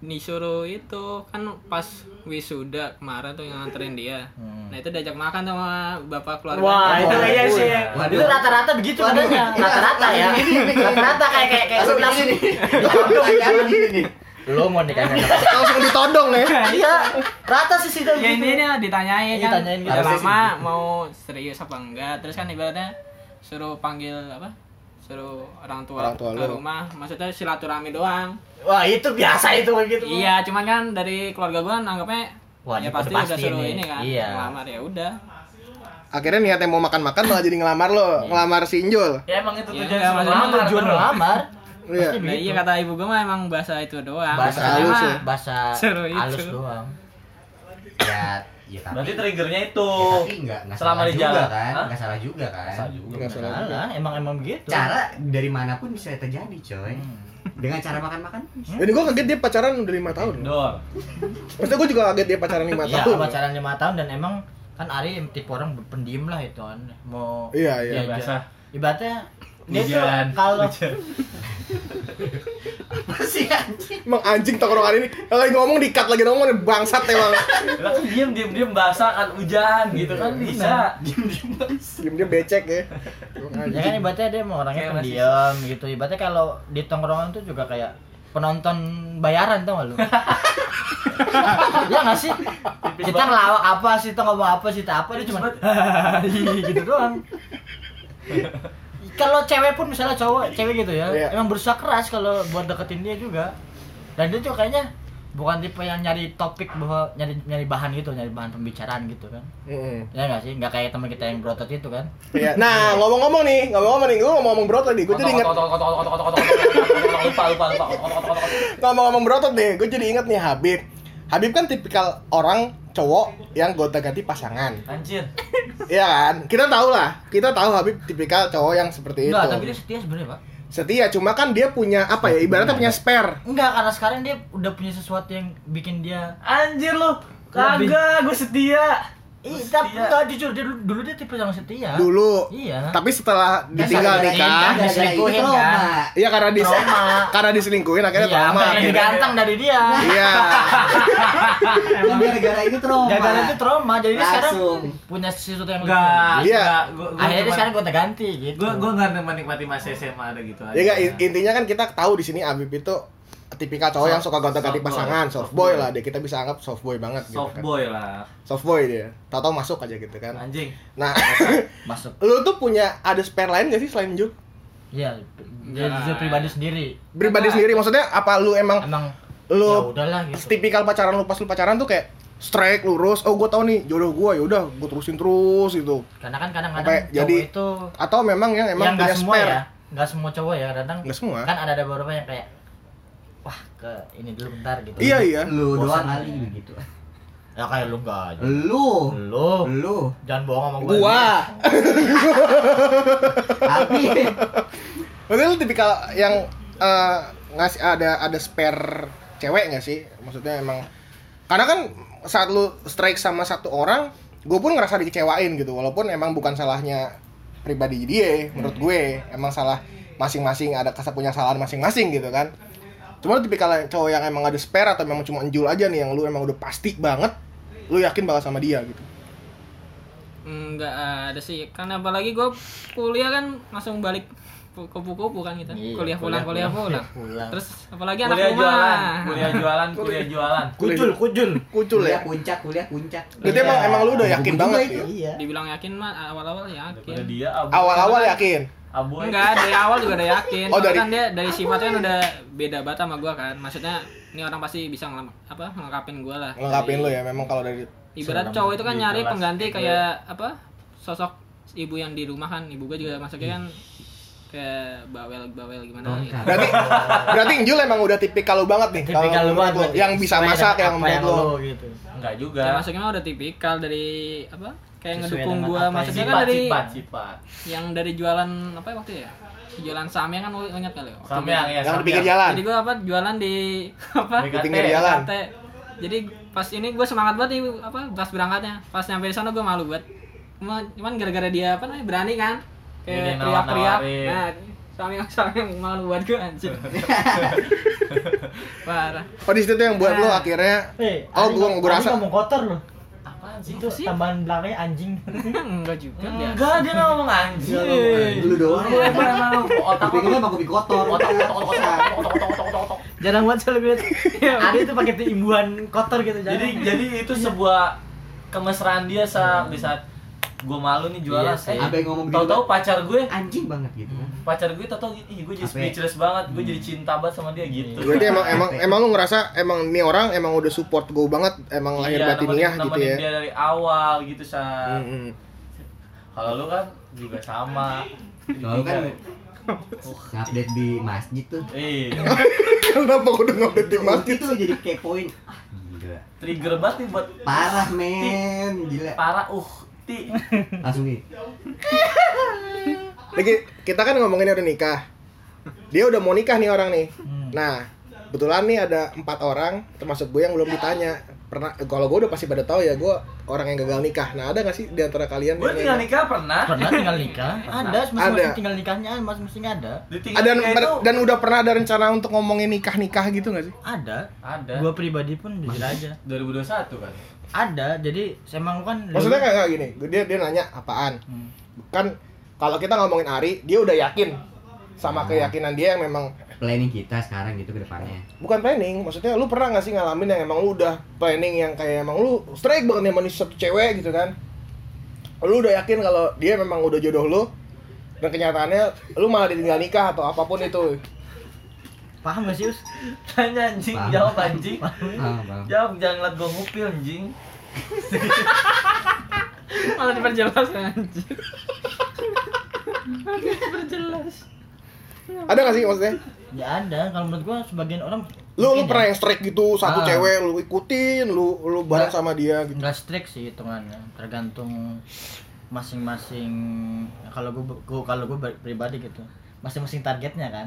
disuruh itu kan pas wisuda kemarin tuh yang nganterin dia. Hmm. nah itu diajak makan sama bapak keluarga. Wah, itu iya sih. Waduh. itu rata-rata begitu Waduh. katanya rata-rata ya. Rata-rata kayak kayak kayak lu langsung lu mau nikah langsung ditodong ya? Iya. Rata sih situ ya intinya ditanyain Iya, kan ditanyain gitu. udah lama mau serius apa enggak? Terus kan ibaratnya suruh panggil apa suruh orang tua, Orang tua ke lu. rumah maksudnya silaturahmi doang wah itu biasa itu begitu iya cuman kan dari keluarga gua anggapnya Wah, ya ini pasti udah suruh nih. ini kan Iya. ngelamar ya udah akhirnya niatnya mau makan-makan malah jadi ngelamar lo ngelamar si Injul Ya emang itu Ya, tujuan enggak, semua maksudnya lamar, tujuan bener. melamar Iya. Nah, iya kata ibu gua mah emang bahasa itu doang bahasa halus mah ya. bahasa Seru itu. halus doang ya ya tapi Berarti triggernya itu. ya, tapi nggak nggak Selama salah di juga jalan. kan Hah? nggak salah juga kan Salah juga. Nggak salah juga. Emang emang begitu cara dari mana pun bisa terjadi coy Hmm. dengan cara makan-makan Ini gue kaget dia pacaran udah lima tahun. Dor. Maksudnya gue juga kaget dia pacaran lima Iya, tahun. pacaran lima tahun dan emang kan Ari tipe orang pendiam lah itu kan mau Iya, iya. diajak. Biasa. ibaratnya dia tuh kalau Hujan. apa sih anjing Emang anjing tongkrongan ini lagi ngomong dikat lagi ngomong bangsat emang. Lah kan diem diem diem basah kan hujan gitu kan bisa. Diem dia becek ya. Ya kan ibaratnya dia mau orangnya masih- pendiam gitu ibaratnya kalau di tongkrongan tuh juga kayak penonton bayaran tau gak lu? ya nggak sih? Kita ngelawak apa sih, kita ngomong apa sih, kita apa dia cuma gitu doang. Kalau cewek pun misalnya cowok, cewek gitu ya, Iya. emang berusaha keras kalau buat deketin dia juga. Dan dia tuh kayaknya bukan tipe yang nyari topik bahwa nyari nyari bahan gitu, nyari bahan pembicaraan gitu kan. Mm-mm. Ya nggak sih? Nggak kayak teman kita yang berotot itu kan. Iya. Nah, ngomong-ngomong nih, ngomong-ngomong nih, gue ngomong-ngomong berotot nih, gue jadi inget lupa lupa lupa ngomong-ngomong berotot nih, gue jadi inget nih Habib. Habib kan tipikal orang cowok yang gonta-ganti pasangan. anjir Iya kan? Kita tahu lah, kita tahu Habib tipikal cowok yang seperti Enggak, itu. tapi dia setia sebenarnya, Pak. Setia, cuma kan dia punya apa ya? Ibaratnya punya spare. Enggak, karena sekarang dia udah punya sesuatu yang bikin dia anjir lu Lebih- kagak gue setia Ih, Setia. tapi enggak jujur dia dulu, dulu dia tipe yang setia. Dulu. Iya. Tapi setelah ditinggal nikah, kan. Diselingkuhin, kan? iya karena di karena diselingkuhin akhirnya iya, trauma. yang lebih ganteng dari dia. Iya. Gara-gara itu trauma. Gara-gara itu trauma, jadi dia sekarang punya sesuatu yang enggak Iya. enggak. Akhirnya dia sekarang gonta ganti gitu. gue gue nggak menikmati masa SMA ada gitu aja Ya enggak, in- intinya kan kita tahu di sini Habib itu tipikal cowok yang suka gonta-ganti Soft boy. pasangan, soft Soft boy boy. lah dia. Kita bisa anggap soft boy banget gitu soft kan. boy lah Soft boy dia. Tahu-tahu masuk aja gitu kan. anjing Nah, masuk. lu tuh punya ada spare lain gak sih selain Jul? Iya, dia pribadi sendiri. Pribadi sendiri maksudnya apa lu emang Emang lu ya udahlah gitu. tipikal pacaran lu pas lu pacaran tuh kayak strike lurus oh gue tau nih jodoh gue ya udah gue terusin terus gitu Karena kan kadang-kadang Sampai jadi- itu atau memang yang emang yang nggak punya semua spare ya, nggak semua cowok ya kadang. Nggak semua. Kan ada ada beberapa yang kayak wah ke ini dulu bentar gitu. iya iya Lu doang kali begitu. Ya kayak lu enggak aja. Lu. Lu Lu. jangan bohong sama gua. gua Tapi lu tipikal yang eh, ngasih ada ada spare cewek nggak sih maksudnya emang karena kan saat lu strike sama satu orang gue pun ngerasa dikecewain gitu walaupun emang bukan salahnya pribadi dia menurut gue emang salah masing-masing ada kasa punya kesalahan masing-masing gitu kan cuma lu tipikal cowok yang emang ada spare atau memang cuma enjul aja nih yang lu emang udah pasti banget lu yakin bakal sama dia gitu Enggak ada sih. Karena apalagi gue kuliah kan langsung balik pu- kupu-kupu kan kita. Iya, kuliah pulang, kuliah kuliah pulang. pulang. Terus apalagi anak kuliah rumah. jualan kuliah jualan kuliah jualan Kucul, kucul. kucul kuliah ya puncak, kuliah puncak. Berarti emang emang lu udah yakin banget itu. ya? Iya. Dibilang yakin mah awal-awal yakin. Awal-awal yakin abu Enggak, dari awal juga udah yakin. Oh, dari- kan dia dari sifatnya kan udah beda banget sama gua kan. Maksudnya ini orang pasti bisa ngelam, apa ngelengkapin gua lah. ngelengkapin Dari- lu ya memang kalau dari Ibarat cowok itu kan nyari kelas pengganti kayak apa? Sosok ibu yang di rumah kan. Ibu gua juga masuknya kan kayak bawel-bawel gimana gitu. Berarti berarti Injul emang udah tipikal lu banget nih kalau Tipikal lu banget lu. yang bisa masak yang yang menurut lu. gitu. enggak juga Ya, masuknya mah udah tipikal dari apa? Kayak Sesuai ngedukung gua. Maksudnya kan dari sifat sifat yang dari jualan apa ya waktu ya? Jualan samyang kan lu ingat kali? Waktu samyang gua- ya Yang di pinggir samyang. jalan. Jadi gua apa jualan di apa? Di pinggir jalan. Jadi pas ini gue semangat banget nih apa pas berangkatnya. Pas nyampe di sana gue malu banget. Cuma cuman gara-gara dia apa namanya berani kan. Kayak teriak-teriak. Nah, sambil sambil malu buat gue anjir. Parah. Oh di situ tuh yang buat lu Nah. akhirnya Eh, Oh, gua- gua Ari rasa- ngomong kotor lu anjing. Itu sih? tambahan belakangnya anjing. Enggak juga enggak dia nggak ngomong anjing. Iya. Dulu doang. Lu emang emang otak kupingnya emang kuping kotor. Otak otak otak otak otak otak otak jarang banget selalu lihat iya. ada itu pakai imbuhan kotor gitu jadi jadi itu sebuah kemesraan dia saat di saat gue malu nih jualan Iya sih. eh, yang ngomong gitu, tahu-tahu pacar gue Anjing banget gitu kan. pacar gue tahu-tahu ih gue jadi Apa? speechless banget gue jadi cinta banget sama dia gitu Berarti emang emang emang lu ngerasa emang ini orang emang udah support gue banget emang lahir Iya, batiniah nemenin- gitu ya. dia dari awal gitu sa Mm-mm. kalau lu kan juga sama Kalau kan update di masjid tuh. eh Kenapa udah ngupdate di masjid? itu jadi kepoin. Ah, gila. trigger banget nih buat Parah men, gila. para uh ti Langsung nih. Lagi kita kan ngomongin udah nikah. Dia udah mau nikah nih orang nih. Hmm. Nah, kebetulan nih ada empat orang termasuk gue yang belum ditanya. Pernah kalau gue udah pasti pada tahu ya gue orang yang gagal nikah. Nah, ada gak sih di antara kalian gue yang- tinggal nikah pernah Pernah tinggal nikah? Ada, Ada. masing-masing tinggal nikahnya masing-masing ada. ada nikah itu dan udah pernah ada rencana untuk ngomongin nikah nikah gitu gak sih? Ada. ada Gua pribadi pun jujur aja. 2021 kan Ada. Jadi emang kan Maksudnya kayak kayak gini, dia dia nanya apaan? Hmm. Kan kalau kita ngomongin Ari, dia udah yakin sama keyakinan dia yang memang Planning kita sekarang gitu ke depannya. bukan planning. Maksudnya lu pernah gak sih ngalamin yang emang lu udah planning yang kayak emang lu strike banget nih satu cewek gitu kan? Lu udah yakin kalau dia memang udah jodoh lu dan kenyataannya lu malah ditinggal nikah atau apa pun itu. Paham gak sih, Us? Tanya anjing, Paham. jawab anjing. Jawab jangan ngeliat gua ngupil anjing. Malah diperjelas anjir. diperjelas. Ada gak sih maksudnya? Ya ada, kalau menurut gua sebagian orang Lu lu mungkin pernah ya, yang strike gitu satu Ah. cewek lu ikutin, lu lu bareng sama dia gitu. nggak strict sih hitungannya, tergantung masing-masing kalau gua, gua kalau gua pribadi gitu. Masing-masing targetnya kan.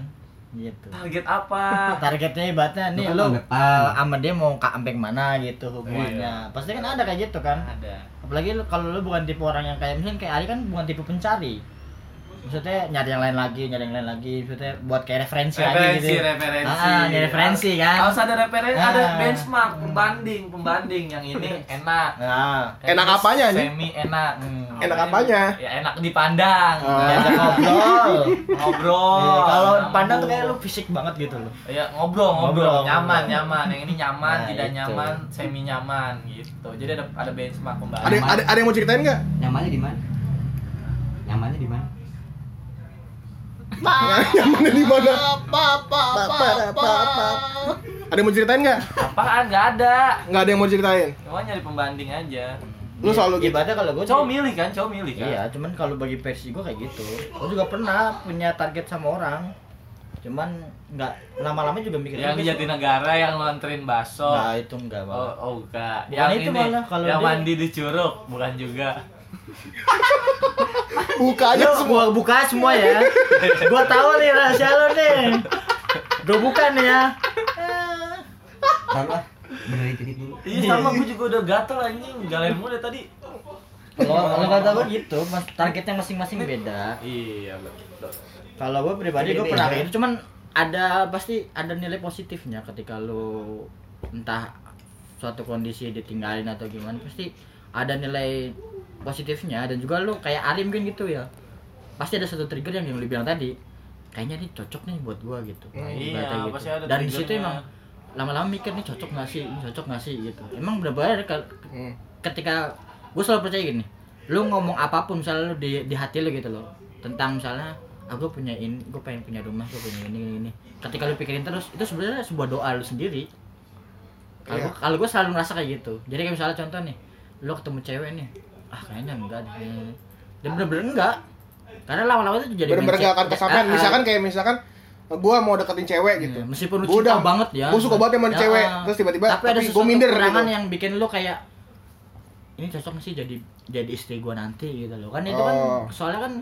Gitu. Target apa? Targetnya ibaratnya nih Lu kan depan. eh, sama dia mau ke ambek mana gitu hubungannya. Iya. Pasti kan ada kayak gitu kan. Ada. apalagi lu- kalau lu bukan tipe orang yang kayak misalnya kayak Ari kan bukan tipe pencari maksudnya nyari yang lain lagi nyari yang lain lagi maksudnya buat kayak referensi, lagi Referensi, gitu referensi. ah, nyari referensi kan Harus ada referensi, ada Ah. benchmark, pembanding, pembanding yang ini enak. nah Enak apanya, anjing? Semi enak. Hmm. Enak apanya? Ya enak dipandang. Oh. diajak ngobrol Ngobrol. Iya, kalau pandang tuh kayak lu fisik banget gitu loh Ya ngobrol, ngobrol, Ngobrol, nyaman, ngobrol. nyaman. Yang ini nyaman, Nah, tidak itu. nyaman, semi nyaman gitu. Jadi ada ada benchmark Ada pembanding. ada ada yang mau ceritain nggak? Nyamannya di mana? Nyamannya di mana? Nyamannya di mana? Ada yang mau ceritain nggak? Apaan? Nggak ada. Nggak ada yang mau ceritain. Cuma nyari pembanding aja. Lu selalu gitu. ibaratnya kalau gue Cowok milih kan, cowok milih kan. iya cuman kalau bagi versi gue kayak gitu gue juga pernah punya target sama orang cuman nggak lama-lama juga mikir Yang di Jatinegara yang lo anterin bakso. nah itu enggak Oh, Bang. oh enggak. Bukan Yang itu ini, malah, kalau yang dia- mandi di curug, bukan juga. Buka aja semua. gua buka semua ya. gua tahu nih rahasia lu nih. Gua buka nih ya. Lah. Benerin titik dulu. Iya sama gue juga udah gatel anjing, galen mulu tadi. Kalau kalau kata gua gitu, mas, targetnya masing-masing beda. Iya betul. Kalau gua pribadi gua pernah gitu, cuman ada pasti ada nilai positifnya ketika lu entah suatu kondisi ditinggalin atau gimana pasti ada nilai positifnya dan juga lu kayak Alim kan gitu ya. Pasti ada satu trigger yang yang lu bilang tadi kayaknya ini cocok nih buat gua gitu. Hmm, iya, gitu. pasti ada dan di situ emang lama-lama mikir nih cocok nggak sih? Ini cocok nggak sih? Gitu. Emang benar-benar kal- Hmm. ketika gue selalu percaya gini lu ngomong apa pun misalnya lu di, di hati lu gitu loh tentang misalnya aku punya ini gue pengen punya rumah gue punya ini ini, ini. Ketika lu pikirin terus itu sebenarnya sebuah doa lu sendiri. Kalau gua- kalau gue selalu ngerasa kayak gitu. Jadi kayak misalnya contoh nih lu ketemu cewek nih ah kayaknya enggak deh dan bener-bener enggak karena lama-lama itu jadi Bener-bener mindset. gak akan kesampaian. Ah. Misalkan kayak misalkan gua mau deketin cewek gitu. Iya, meskipun lu cinta udah- banget ya gua suka banget sama Ya, cewek, ah. terus tiba-tiba tapi ada tapi sesuatu gua minder gitu. yang bikin lu kayak ini cocok sih jadi jadi istri gua nanti gitu loh kan itu kan Oh. soalnya kan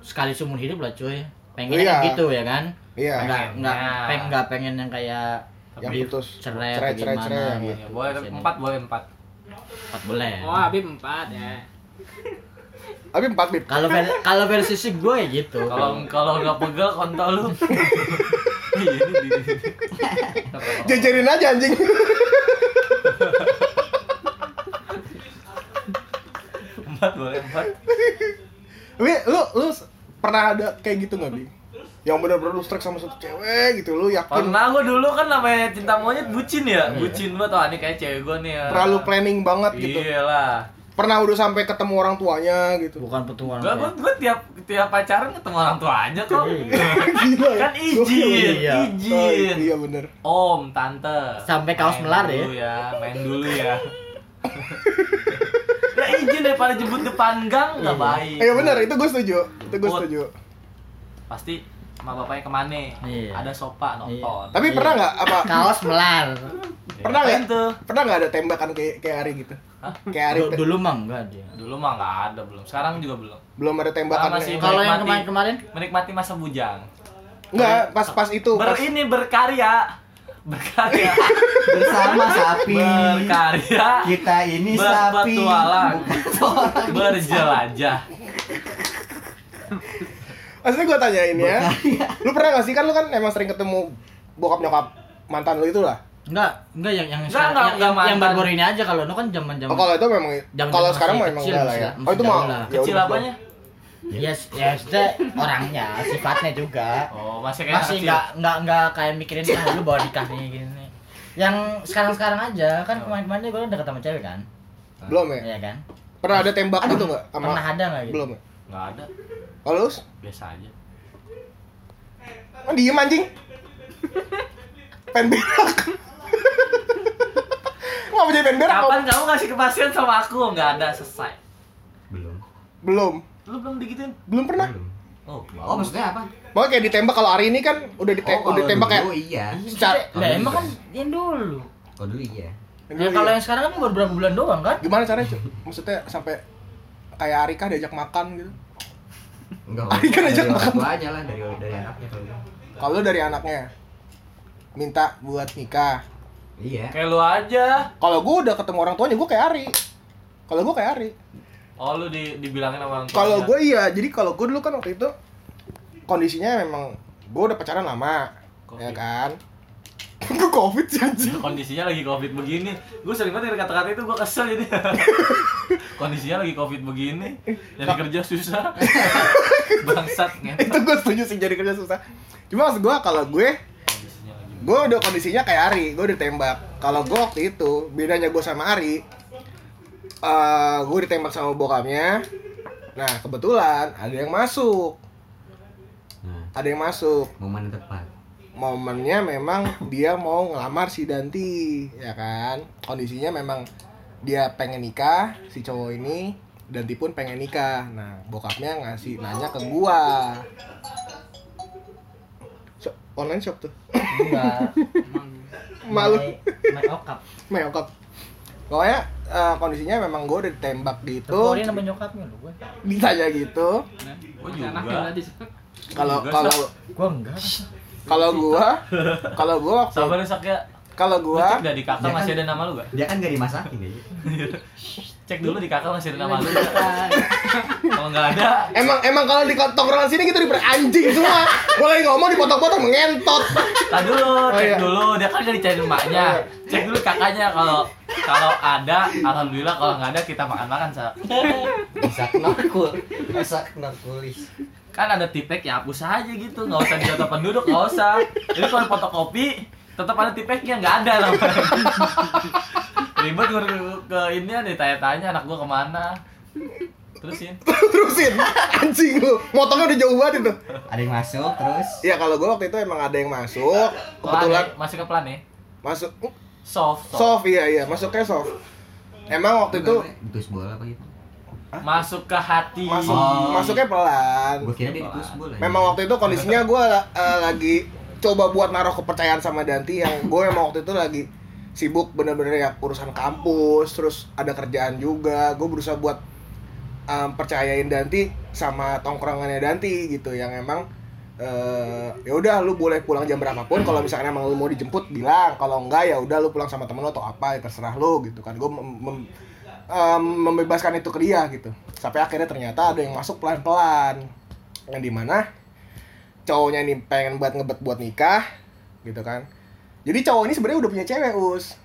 sekali seumur hidup lah cuy pengen Iya. gitu ya kan Iya. nggak nggak Pengennya. pengen nggak pengen yang kayak Yang putus. cerai, Cerai, cerai, gimana cerai. gitu. Ya, boleh empat, boleh empat. Empat boleh Oh, Habib 4 ya. Tapi empat bib. kalau ver- kalau versi si gue ya gitu Kalau kalau nggak pegel kontol lu. Jajarin aja anjing. Empat boleh empat. Tapi lu lu pernah ada kayak gitu nggak bi? Yang bener-bener lu strike sama satu cewek gitu, lu yakin Pernah gue dulu kan namanya cinta monyet bucin ya, bucin banget tuh ini kayak cewek gue nih ya. terlalu planning banget gitu. Iya lah. Pernah udah sampai ketemu orang tuanya gitu. bukan petualang Gue gue gue tiap tiap pacaran ketemu orang tuanya kok. Gila ya. kan izin, Iya. Oh, izin. iya bener. Om, tante. Sampai kaos melar ya? ya. Main dulu ya. ya izin daripada jemput depan gang nggak baik. Iya bener, itu gue setuju. Itu gue setuju. Pasti sama bapaknya ke mana? Iya. Ada sopa nonton. Tapi Iya. pernah nggak apa? kaos melar Pernah nggak? tuh? Pernah nggak ada tembakan kayak kayak Ari gitu? Hah? Kayak Ari Du- dulu mah enggak dia Dulu mah nggak ada belum. Sekarang juga belum. belum ada tembakan. Ah, masih- yang- kalau yang Menikmati. kemarin-kemarin Menikmati masa bujang. Enggak, pas-pas itu. Ber Pas, ini berkarya. Berkarya. Bersama sapi. berkarya. Kita ini sapi. Berpetualang. Berjelajah. Maksudnya gue tanyain ya. Lu pernah gak sih kan lu kan emang sering ketemu bokap nyokap mantan lu itu lah. enggak enggak yang yang Enggak, sekarang- enggak, yang, enggak yang, yang baru-baru ini aja kalau lu kan zaman-zaman Oh kalau itu memang Zaman-zaman kalau sekarang mah emang kecil, enggak lah ya. Oh itu mah ya Kecil udah, apanya? Yes, ya sudah orangnya, sifatnya juga. Oh, masih kayak Masih enggak enggak enggak kayak mikirin ah lu bawa nikah nih gini. Yang sekarang-sekarang aja kan kemarin-kemarin gue deket sama cewek kan. Belum ya? Iya kan? Pernah ada tembak gitu enggak sama Pernah ada enggak gitu? Belum ya? Nggak ada. Kalau lu Biasa aja. oh, diem anjing. pengen berak nggak mau jadi pengen berak Kapan kamu ngasih kepastian sama aku? Nggak ada selesai. Belum. belum Lu belum digituin? belum pernah Belum. Oh, Oh, maksudnya apa? Pokoknya kayak ditembak kalau hari ini kan udah dite- Oh, udah ditembak kayak Oh, iya. secara Lah emang kan yang dulu. Oh, dulu iya. Ya kalau yang sekarang kan baru berapa bulan doang kan? gimana caranya maksudnya sampai kayak Arika diajak makan gitu Enggak. Ari kan dari ajak orang makan. tuanya lah, dari dari anaknya kalau gitu. kalau dari anaknya minta buat nikah Iya. Kayak lu aja. kalau gue udah ketemu orang tuanya gue kayak Ari kalau gue kayak Ari Oh, lu di, dibilangin sama orang kalau tuanya. gue iya jadi kalau gue dulu kan waktu itu kondisinya memang gue udah pacaran lama Covid. ya kan gue covid sih anjing kondisinya lagi covid begini gue sering banget kata-kata itu gue kesel jadi kondisinya lagi covid begini jadi kerja susah. Bangsat itu gue setuju sih jadi kerja susah. Cuma maksud gue kalau gue gue udah kondisinya kayak Ari gue ditembak. Kalau gue waktu itu bedanya gue sama Ari eh gue ditembak sama bokapnya. Nah kebetulan ada yang masuk. Nah, ada yang masuk. Momen tepat. momennya memang dia mau ngelamar si Danti ya kan? Kondisinya memang dia pengen nikah si cowok ini Danti pun pengen nikah. Nah bokapnya ngasih nanya ke gua. Shop- online shop tuh? Enggak. malu. My, my okap. meokap pokoknya eh, kondisinya memang gue udah ditembak gitu. Teporin sama nyokapnya lu gue. ditanya gitu. Gue juga. Kalau kalau Gua enggak. kalau gua kalau gua waktu sabar ya Sak, ya kalau gua cek dah di kakak Dia masih kan- ada nama lu gak? Dia kan gak dimasakin ya. cek dulu di kakak masih ada nama lu nggak? kalau nggak ada Emang emang kalau di tongkrongan sini gitu diper anjing semua. Lagi ngomong dipotong-potong mengentot. Tadi dulu, Oh, cek iya. dulu. Dia kan udah dicari emaknya. Cek dulu kakaknya kalau kalau ada, alhamdulillah kalau nggak ada kita makan-makan sak. Bisa knokul. Bisa knokulis. Kan ada tipek ya hapus aja gitu, nggak usah di penduduk, nggak usah. Jadi kalau fotokopi tetap ada tipeknya nggak ada lah. Ribet gue ke, ke ini ditanya-tanya anak gua ke mana. Terusin. Terusin. Anjing lu. Motongnya udah jauh banget itu. Ada yang masuk terus. Iya kalau gue waktu itu emang ada yang masuk. Kebetulan ya, masih ke plan ya. masuk Soft, soft. soft iya iya masuknya soft. Emang waktu itu Ditus bola apa gitu. Masuk ke hati. masuk Oh. masuknya pelan. Gua kira dia ditus bola. Memang waktu itu kondisinya gue lagi coba buat naruh kepercayaan sama Danti yang gue emang waktu itu lagi sibuk bener-bener ya urusan kampus terus ada kerjaan juga. Gue berusaha buat um, percayain Danti sama tongkrongannya Danti gitu yang emang eh ya udah lu boleh pulang jam berapapun kalau misalkan emang lu mau dijemput bilang. Kalau enggak ya udah lu pulang sama temen lu atau apa ya terserah lu gitu kan. Gue mem- mem- em, membebaskan itu ke dia gitu. Sampai akhirnya ternyata ada yang masuk pelan-pelan. Yang di mana cowoknya ini pengen buat ngebet buat nikah gitu kan jadi cowok ini sebenarnya udah punya cewek us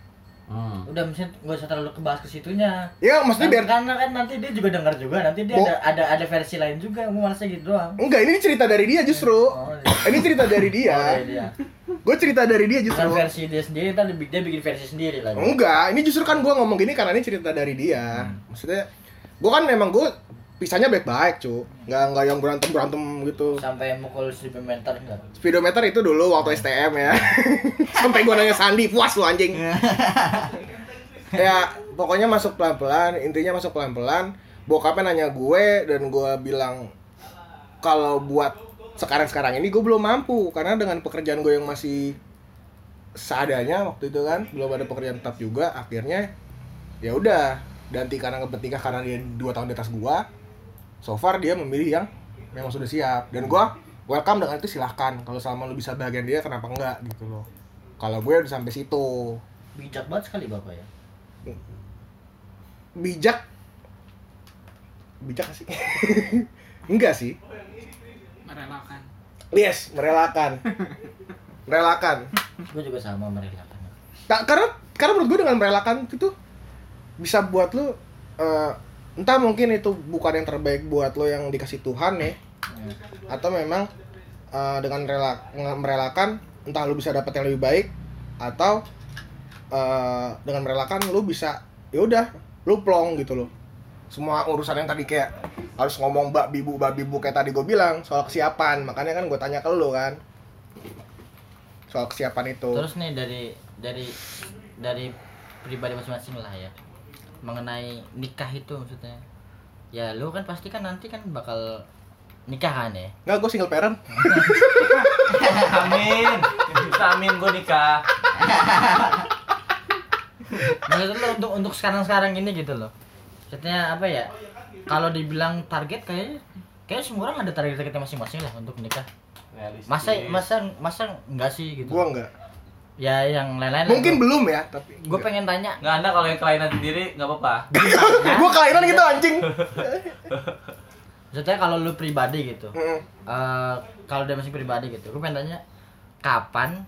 Hmm. Udah mesti gak usah terlalu kebahas ke situnya. ya maksudnya biar karena kan nanti dia juga dengar juga, nanti dia Bo- ada, ada ada versi lain juga, mau malasnya gitu doang. enggak ini cerita dari dia justru Oh, iya. ini cerita dari Oh, dia iya, dia. gue cerita dari dia Bukan justru versi dia sendiri, ntar dia bikin- dia bikin versi sendiri lagi. enggak ini justru kan gue ngomong gini karena ini cerita dari dia maksudnya gue kan emang gue pisahnya baik-baik cu. Nggak nggak yang berantem berantem gitu. Sampai mukul speedometer enggak? speedometer itu dulu waktu STM ya. Sampai gue nanya Sandi puas lu anjing. Ya pokoknya masuk pelan-pelan intinya masuk pelan-pelan. Bokapnya nanya gue dan gue bilang kalau buat sekarang-sekarang ini gue belum mampu karena dengan pekerjaan gue yang masih seadanya waktu itu kan belum ada pekerjaan tetap juga akhirnya ya udah ganti karena nikah karena dia dua tahun di atas gua so far dia memilih yang memang sudah siap. Dan gua welcome dengan itu silahkan. Kalau selama lu bisa bahagian dia kenapa enggak gitu loh. Kalau gue udah sampai situ. Bijak banget sekali bapak ya. bijak? Bijak sih? Enggak sih. Merelakan. Yes merelakan. Merelakan. Gue juga sama mereka. tak karena karena menurut gue dengan merelakan itu bisa buat lu eh, entah mungkin itu bukan yang terbaik buat lo yang dikasih Tuhan ya. Atau memang eh, dengan rela merelakan entah lu bisa dapat yang lebih baik atau eh, dengan merelakan lu bisa ya udah lu plong gitu loh semua urusan yang tadi kayak harus ngomong mbak bibu mbak bibu kayak tadi gue bilang soal kesiapan. Makanya kan gue tanya ke lu kan. Soal kesiapan itu. Terus nih dari dari dari pribadi masing-masing lah ya mengenai nikah itu maksudnya. Ya lu kan pasti kan nanti kan bakal nikah kan ya. nggak gue single parent Amin. Amin gue nikah. Maksud lu untuk untuk sekarang-sekarang ini gitu loh. Maksudnya apa ya? Kalau dibilang target kayaknya kayak semua orang ada target-targetnya masing-masing lah untuk nikah. Realistis. Masa masa masa enggak sih gitu? gue nggak Ya yang lain-lain. mungkin belum ya tapi Gue pengen tanya. Nggak anda kalau yang kelainan sendiri nggak apa-apa. gue kelainan gitu anjing Maksudnya kalau lu pribadi gitu. Mm. eh kalau dia masih pribadi gitu, gue pengen tanya kapan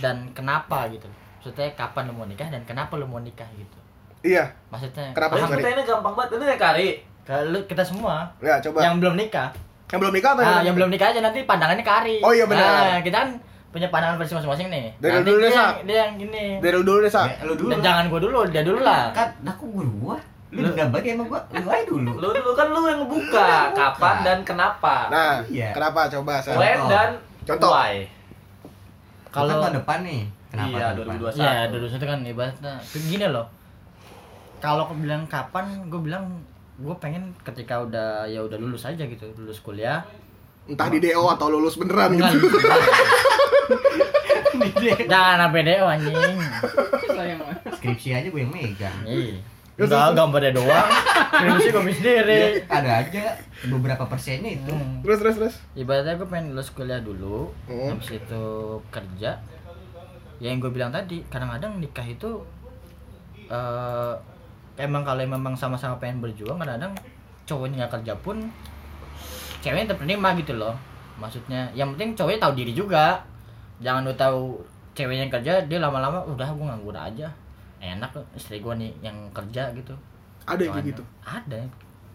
dan kenapa gitu. Maksudnya kapan lu mau nikah dan kenapa lu mau nikah gitu. iya Maksudnya Kenapa paham? sih, Mari? Pertanyaannya gampang banget. Ini yang kari. Kalau kita semua ya coba yang belum nikah. yang belum nikah atau Nah, yang belum nikah aja nanti pandangannya ke Ari. Oh iya, benar. Nah, kita kan punya pandangan versi masing-masing nih. Dari Nanti dulu deh, dia, Sa. yang, dia yang gini. dari lu dulu deh sa Ya, lu dulu. Dan jangan gua dulu, dia dulu lah. Kan aku gua. Lu udah bagi emang gua. Lu aja dulu. Lu dulu kan lu yang ngebuka kapan dan kenapa. nah Iya. kenapa coba sa Contoh. When dan Contoh. why. Kalau Kalau tahun depan nih. Kenapa Iya, tahun depan? 2021. Iya, dulu itu kan ibaratnya gini loh. Kalau aku bilang kapan, gue bilang gue pengen ketika udah ya udah lulus aja gitu, lulus kuliah. Entah di do atau lulus beneran gitu Jangan sampai DO anjing. Skripsi aja gue yang megang. Iya. Terus, Enggak, gambarnya doang. Skripsi gue sendiri. Ya, ada aja beberapa persennya itu. Hmm. terus terus terus Ibaratnya gue pengen lulus kuliah dulu, Hmm. habis itu kerja. Ya yang gue bilang tadi, kadang-kadang nikah itu eh emang kalau memang sama-sama pengen berjuang, kadang-kadang cowoknya nggak kerja pun ceweknya tetap terima gitu loh. Maksudnya, yang penting cowoknya tahu diri juga. Jangan lu tahu ceweknya yang kerja, dia lama-lama udah gue nganggur aja. Enak istri gue nih yang kerja gitu. ada yang kayak gitu Ada.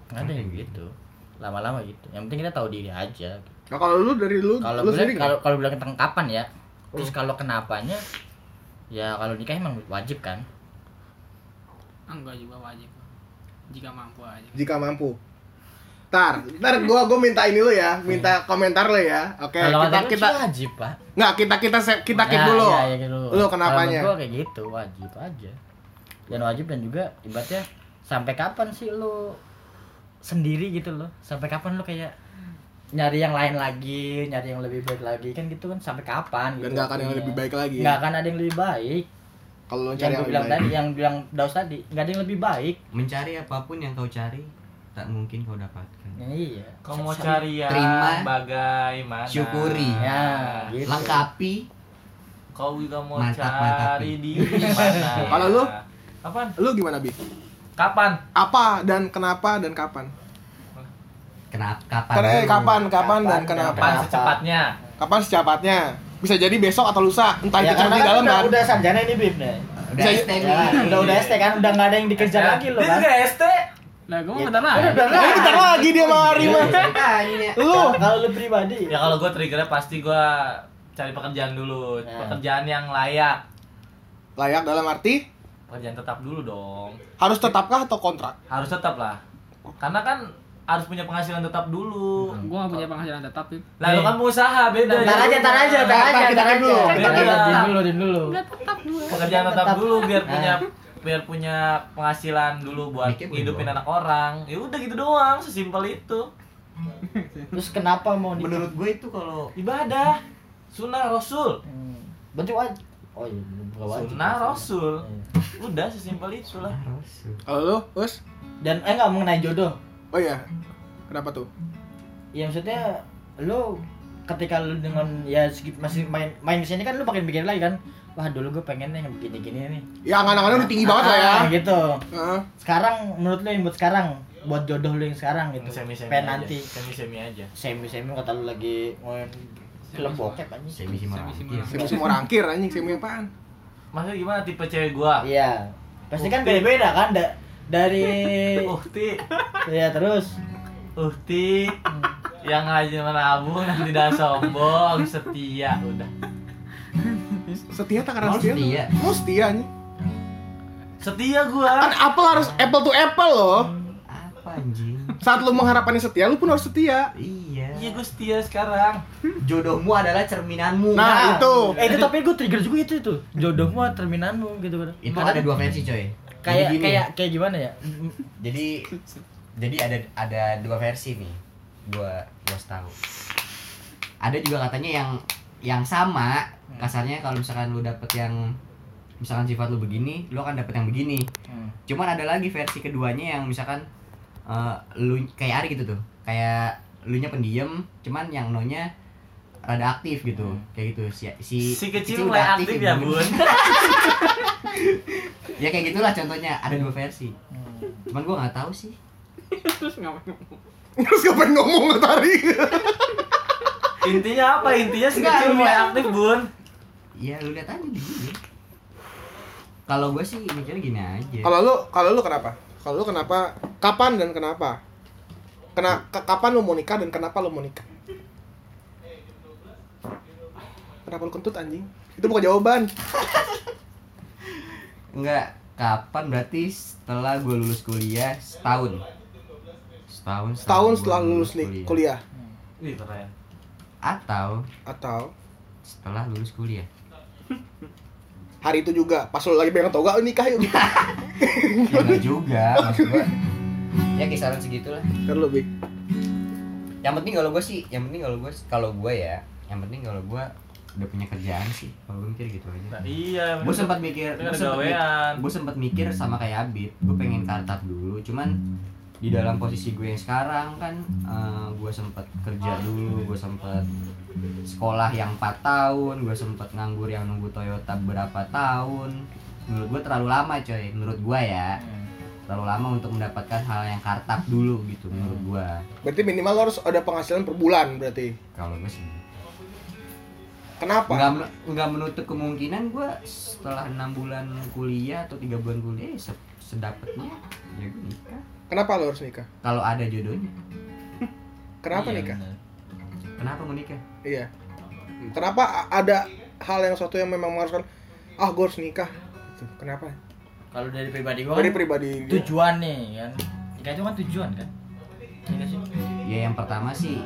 Ada yang gitu. Lama-lama gitu. Yang penting kita tahu diri aja. nah kalau lu dari lu Kalau lu bilang kalau kalau bilang tentang kapan ya. Terus Hmm. kalau kenapanya ya kalau nikah emang wajib kan. Enggak juga wajib. Jika mampu aja. jika mampu Ntar, ntar gua gua minta ini lu ya, minta komentar lu ya. Oke, kalau kita kita wajib, Pak. nggak kita kita kita keep Ya, dulu. ya, ya, gitu. Lu kenapanya? Kalau gua kayak gitu, wajib aja. Dan wajib dan juga ibaratnya sampai kapan sih lu sendiri gitu loh? Sampai kapan lu kayak nyari yang lain lagi, nyari yang lebih baik lagi kan gitu kan sampai kapan Dan gitu. nggak akan yang Iya. lebih baik lagi. Nggak Ya. akan ada yang lebih baik. Kalau lu yang cari gue yang bilang lebih tadi, baik. yang bilang Daus tadi, nggak ada yang lebih baik. Mencari apa pun yang kau cari, tak mungkin kau dapatkan. Ya, iya. Kau mau cari yang Terima. bagaimana? Syukuri. Ya, gitu. Lengkapi Kau juga mau Mantap, cari mantapi. di mana? Kalau lu? Kapan? Lu gimana, Bi? Kapan? Apa dan kenapa dan kapan? kenapa kapan? Kan, eh, dulu. kapan, kapan dan Kapan, kenapa? Kapan secepatnya? Kapan secepatnya? Bisa jadi besok atau lusa, entah Ya, itu cuma karena di kan dalam udah, kan. udah sarjana ini Bib nih. Udah Bisa- ST. Ya, udah udah ST kan udah nggak ada yang dikejar Ya, lagi loh Dia juga ST. Lah, gue Ya, mau bentar lagi. Udah Nah, bentar lagi dia sama Ari mah. Tanya. Lu Kalau lu pribadi. Ya kalau gue triggernya pasti gue cari pekerjaan dulu, Ya. pekerjaan yang layak. layak dalam arti Pekerjaan tetap dulu dong. harus tetapkah atau kontrak? Harus tetap lah. Karena kan harus punya penghasilan tetap dulu. Gue gak punya penghasilan tetap, Pip. Lah lu kan pengusaha beda. Ntar aja, ntar aja, ntar Ntar aja, kita ntar keep aja. dulu. Ntar Beda. aja, Dim dulu, dulu. Pekerjaan tetap Tetap. dulu biar Nah. punya biar punya penghasilan dulu buat Mikir ngidupin anak orang. Ya udah gitu doang, sesimpel itu. Terus kenapa mau nikah? Menurut gue itu kalau Ibadah, sunnah rasul. Hmm. Berarti wajib. Oh iya, wajib. Sunnah rasul. Iya. Udah sesimpel itulah. harus Kalau lu, Us? Dan eh nggak mengenai jodoh. Oh iya. Kenapa tuh? Ya maksudnya lu ketika lu dengan ya masih main main di sini kan lu makin bikin lagi kan. Wah dulu gue pengen nih begini-gini nih. Ya angan-angannya udah tinggi banget lah ya. Ah, gitu. Heeh. Sekarang menurut lu yang buat sekarang, buat jodoh lu yang sekarang gitu. Semi-semi pengen aja. nanti Semi-semi aja. semi-semi kata lu lagi ngomongin film bokep anjing. semi semi Semi-semi. Semi semua rangkir anjing, semi apaan? Maksudnya gimana tipe cewek gua? Iya. Pasti kan beda-beda kan da- dari Uhti, ya terus Uhti, yang rajin menabung dan tidak sombong, setia udah. Setia tak karena Mau setia. setia? Mau setia anjing. Setia gua. Kan apple harus apple to apple loh. apa anjing Saat lu mengharapkan setia, lu pun harus setia. iya iya gue setia sekarang Jodohmu adalah cerminanmu. Nah, itu. Eh itu tapi gue trigger juga itu itu. Jodohmu terminanmu gitu kan. Itu ada dua versi, coy. Kayak kayak kayak gimana ya? jadi jadi ada ada dua versi nih. Gua gua tahu. Ada juga katanya yang yang sama kasarnya kalau misalkan lu dapet yang misalkan sifat lu begini, lu akan dapet yang begini. Hmm. Cuman ada lagi versi keduanya yang misalkan eh, lu kayak Ari gitu tuh. Kayak lu nya pendiam, cuman yang no-nya rada aktif gitu. Kayak gitu. Si si, si kecil udah mulai aktif ya bun Ya kayak gitulah contohnya, ada dua versi. Hmm. Cuman gua nggak tahu sih. Terus ngapain? Terus ngapain ngomong tadi? intinya apa intinya si kecil mulai aktif bun Iya lu lihat aja di sini. Kalau gue sih mikirnya gini aja. Kalau lu, kalau lu kenapa? Kalau lu kenapa? Kapan dan kenapa? Kena, ke- kapan lu mau nikah dan kenapa lu mau nikah? Kenapa lu kentut anjing? Itu bukan jawaban. Enggak, kapan berarti setelah gue lulus kuliah setahun. Setahun. Setahun setelah lulus nih kuliah Wih keren Atau atau setelah lulus kuliah. hari itu juga pas lu lagi pegang toga "Oh, nikah yuk. ya juga, maksud gue. Ya kisaran segitulah. Kan lu Bi. Yang penting kalau gue sih, yang penting kalau gue kalau gue ya, yang penting kalau gue udah punya kerjaan sih. Kalau gue mikir gitu aja. nah, iya gue sempat mikir gue sempat sempat mikir sama kayak Abid gue pengen kartap dulu cuman di dalam posisi gue yang sekarang kan eh, gue sempat kerja dulu gue sempat sekolah yang 4 tahun gue sempat nganggur yang nunggu Toyota berapa tahun. Menurut gue terlalu lama coy menurut gue ya. Terlalu lama untuk mendapatkan hal yang kartap dulu gitu menurut gue. Berarti minimal harus ada penghasilan per bulan berarti. kalau gue sih. Kenapa? nggak men- nggak menutup kemungkinan gue setelah enam bulan kuliah atau tiga bulan kuliah ya se- sedapatnya ya gue nikah Kenapa lu harus nikah? kalau ada jodohnya Kenapa Iya, nikah? bener. kenapa mau nikah Iya. Kenapa ada hal yang suatu yang memang mengharuskan ah gue harus nikah? Gitu. Kenapa? Kalau dari pribadi gue Dari kan pribadi tujuan nih kan. Nikah itu kan tujuan kan. Iya nggak sih? ya yang pertama sih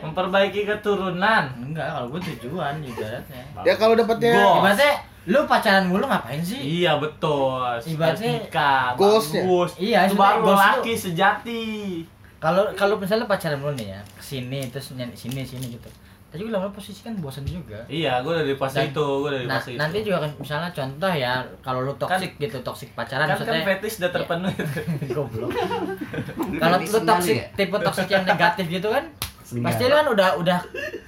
memperbaiki keturunan Enggak, kalau gue tujuan ibaratnya. Ya kalau dapatnya. Ibaratnya lu pacaran mulu ngapain sih? iya betul Ibaratnya goalsnya. bagus Iya, itu baru goals lu- laki sejati Kalau kalau misalnya pacaran mulu nih ya, ke sini terus nyanyi sini sini gitu. Tapi juga lama posisi kan bosan juga. iya gue dari pas Dan- itu gue dari Nah, pas itu nanti juga kan misalnya contoh ya, kalau lu toxic gitu, toxic pacaran kan kan maksudnya fetish udah terpenuhi goblok. Kalau lu sendal ya? tipe toxic yang negatif gitu kan, Sendal. pasti lu kan udah udah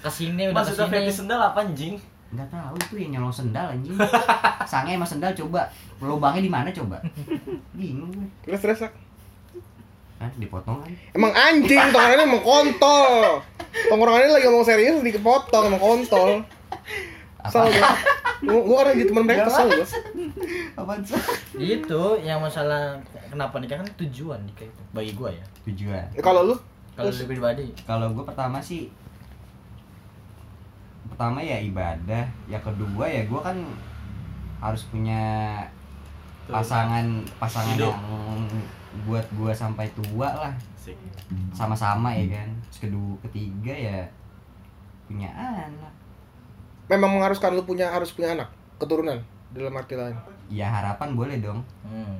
ke sini udah maksudnya ke sini. fetish sendal apa anjing nggak tahu itu yang nyolong sendal anjing. Sange sama sendal coba. Lubangnya di mana coba? Bingung gue. Terus terus kan dipotong kan Emang anjing, tongkrongannya emang kontol. Tongkrongannya lagi ngomong serius dipotong emang kontol. Kesel gue. Gue gue karena jadi temen mereka kesel gue. apaan sih Itu yang masalah kenapa nikah kan tujuan nikah itu bagi gua ya. tujuan. Kalau lu? Kalau lu pribadi, kalau gue pertama sih pertama ya ibadah ya kedua ya gue kan harus punya pasangan pasangan Hidup. yang buat gue sampai tua lah. Sama-sama ya kan. Terus kedua ketiga ya punya anak. Memang mengharuskan lu punya harus punya anak? Keturunan dalam arti lain. ya harapan boleh dong. Hmm.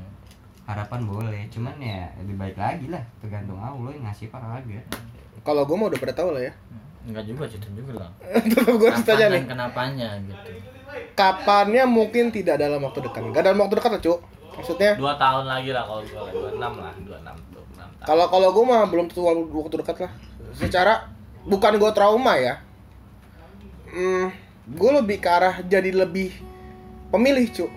harapan boleh cuman ya lebih baik lagi lah. Tergantung Allah yang ngasih apa kagak. Kalau gue mau udah pada tahu lah ya. Enggak juga itu juga lah. Tetap gue harus tanya nih. kenapanya gitu. Kapannya mungkin tidak dalam waktu dekat. Gak dalam waktu dekat lah, Cuk. Maksudnya dua tahun lagi lah kalau gue dua enam lah dua enam dua enam kalau kalau gue mah belum tentu waktu dekat lah. Secara bukan gue trauma ya. Hmm, gue lebih ke arah jadi lebih pemilih, Cuk.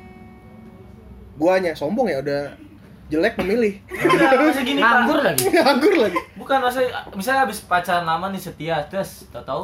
Guanya sombong ya udah jelek memilih. Gini Nganggur lagi. Nganggur lagi. bukan maksudnya misalnya habis pacaran lama nih setia terus tau tahu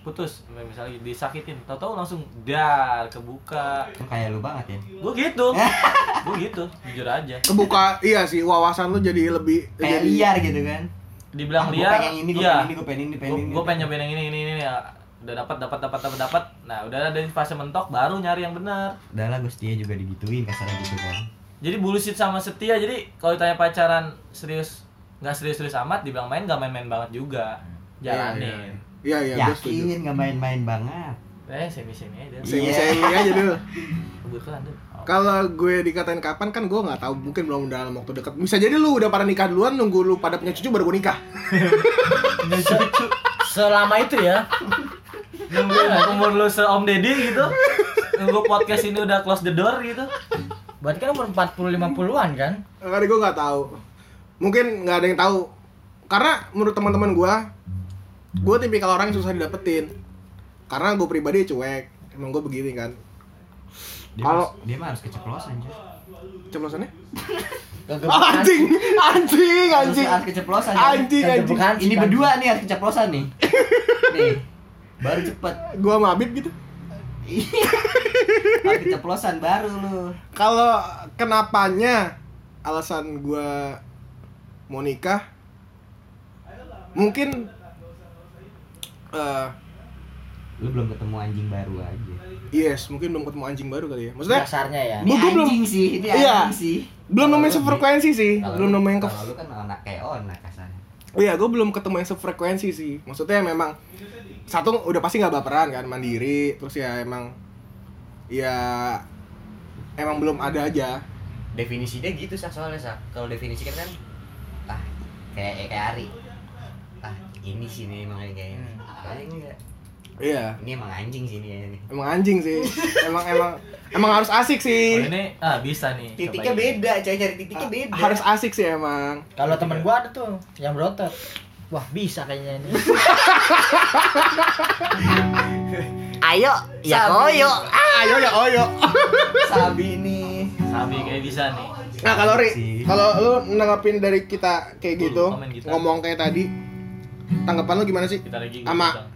putus misalnya disakitin tau tahu langsung dar kebuka. Kayak lu banget ya. Gue gitu. Gue gitu jujur aja. Kebuka iya sih wawasan lu jadi lebih kayak jadi liar gitu kan. Dibilang Ah, gua liar pengen ini, gua iya. pengen ini, gua pengen ini, pengen ini. gue pengen nyobain yang ini ini ini ya udah dapat dapat dapat dapat dapat nah udah ada di fase mentok baru nyari yang benar. Udah lah gue setia juga digituin kasarnya gitu kan jadi bullshit sama setia jadi kalau ditanya pacaran serius nggak serius serius amat dibilang main nggak main main banget juga jalanin Iya iya, gue setuju. Yakin nggak main-main banget. eh semi semi aja Semi Iya. semi aja dulu. kebutuhan tuh Kalau gue dikatain kapan kan gue nggak tahu mungkin belum dalam waktu dekat. Bisa jadi lu udah pada nikah duluan nunggu lu pada punya cucu baru gue nikah. Selama itu ya. nunggu umur lu se om deddy gitu nunggu podcast ini udah close the door gitu Berarti kan umur 40 50-an kan? Karena gue nggak tahu. Mungkin nggak ada yang tahu. Karena menurut teman-teman gue, gue tipikal orang yang susah didapetin. Karena gue pribadi cuek. Emang gue begini kan. Dia, Kalau- mas- dia mah harus keceplosan cuy. Ceplosannya? Gak Anjing, anjing, anjing. harus keceplosan. cuy. Anjing, anjing. Ini berdua nih harus keceplosan nih. nih. Baru cepet. Gue sama Habib gitu. Harus keceplosan baru lu. Kalau kenapanya alasan gue mau nikah mungkin eh Lu belum ketemu anjing baru aja. yes mungkin belum ketemu anjing baru kali ya maksudnya Dasarnya ya. Ini Gua- gua belum- anjing sih, ini Iya. anjing sih. belum nemuin sefrekuensi sih belum lu- nemuin ke Kalau lu kan anak kayak onak kasarnya. Iya gue belum ketemu yang sefrekuensi sih maksudnya memang satu udah pasti nggak baperan kan mandiri terus ya emang ya emang belum ada aja Definisinya gitu sah soalnya sah. Kalau definisi kan kan ah kayak kayak Ari. Ah ini sih nih emang kayak ini. Kayaknya enggak. Iya Ini emang anjing sih ini nih. emang anjing sih emang emang emang harus asik sih oh, ini ah bisa nih Titiknya beda, coy cari titiknya beda. harus asik sih emang Kalau temen gua ada tuh yang berotot. Wah, bisa kayaknya ini. Ayo, ya Sabi. koyo. ayo ya oyo Sabi nih. Sabi kayak bisa nih Nah kalau Ri, kalau lu nanggapin dari kita kayak gitu, ngomong kayak tadi, tanggapan lu gimana sih? kita lagi Ama- ngundang.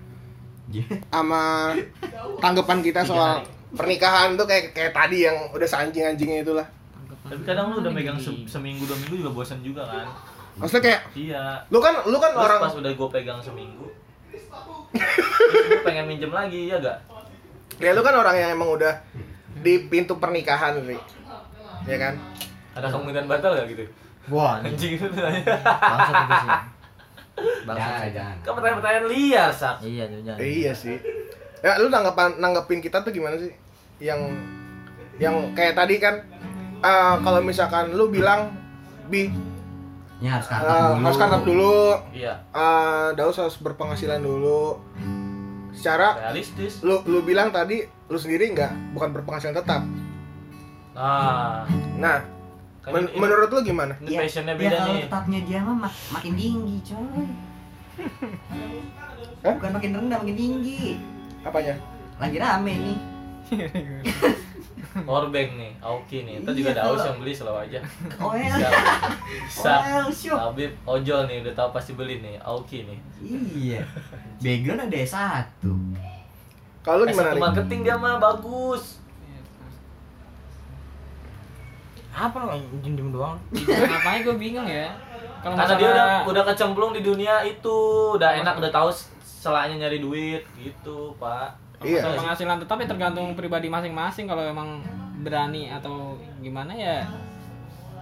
Sama tanggapan kita soal pernikahan tuh kayak kayak tadi yang udah seanjing-anjingnya itulah. tapi kadang lu udah megang se- seminggu dua minggu juga bosan juga kan Maksudnya kayak iya lu kan lu kan Terus orang pas udah gue pegang seminggu gue pengen minjem lagi ya gak? ya lu kan orang yang emang udah di pintu pernikahan Ri. Ya kan? Ada kemungkinan batal gak gitu? Wah, Anjing itu sih. Bangsat Jangan, jangan. Kan pertanyaan-pertanyaan liar, Sak. Iya, jangan. Iya sih. Ya lu tanggapan nanggepin kita tuh gimana sih? Yang yang kayak tadi kan eh, kalau misalkan lu bilang bi Ini harus eh, kartu dulu. harus kartu dulu Iya, eh, Daus harus berpenghasilan dulu secara realistis. lu lu bilang tadi lu sendiri nggak bukan berpenghasilan tetap Nah, nah men- menurut lu gimana ini Ya, passionnya ya beda kalau nih. tetapnya dia mah mak- makin tinggi, coy. Hah? Bukan makin rendah, makin tinggi. apanya Lagi rame nih. Powerbank nih, Aoki nih. Ntar juga Iya, ada Aus yang beli selalu aja. Oel. Bisa. Habib ojol nih, udah tahu pasti beli nih, Aoki nih. Iya. Background ada S1. kalau gimana S1 nih marketing dia mah bagus. Apa lo diem doang? Ngapain gue bingung ya. Kalau Karena dia udah udah kecemplung di dunia itu, udah enak udah tahu selanya nyari duit gitu, Pak. Iya. masalah penghasilan tetap ya tergantung pribadi masing-masing kalau emang berani atau gimana ya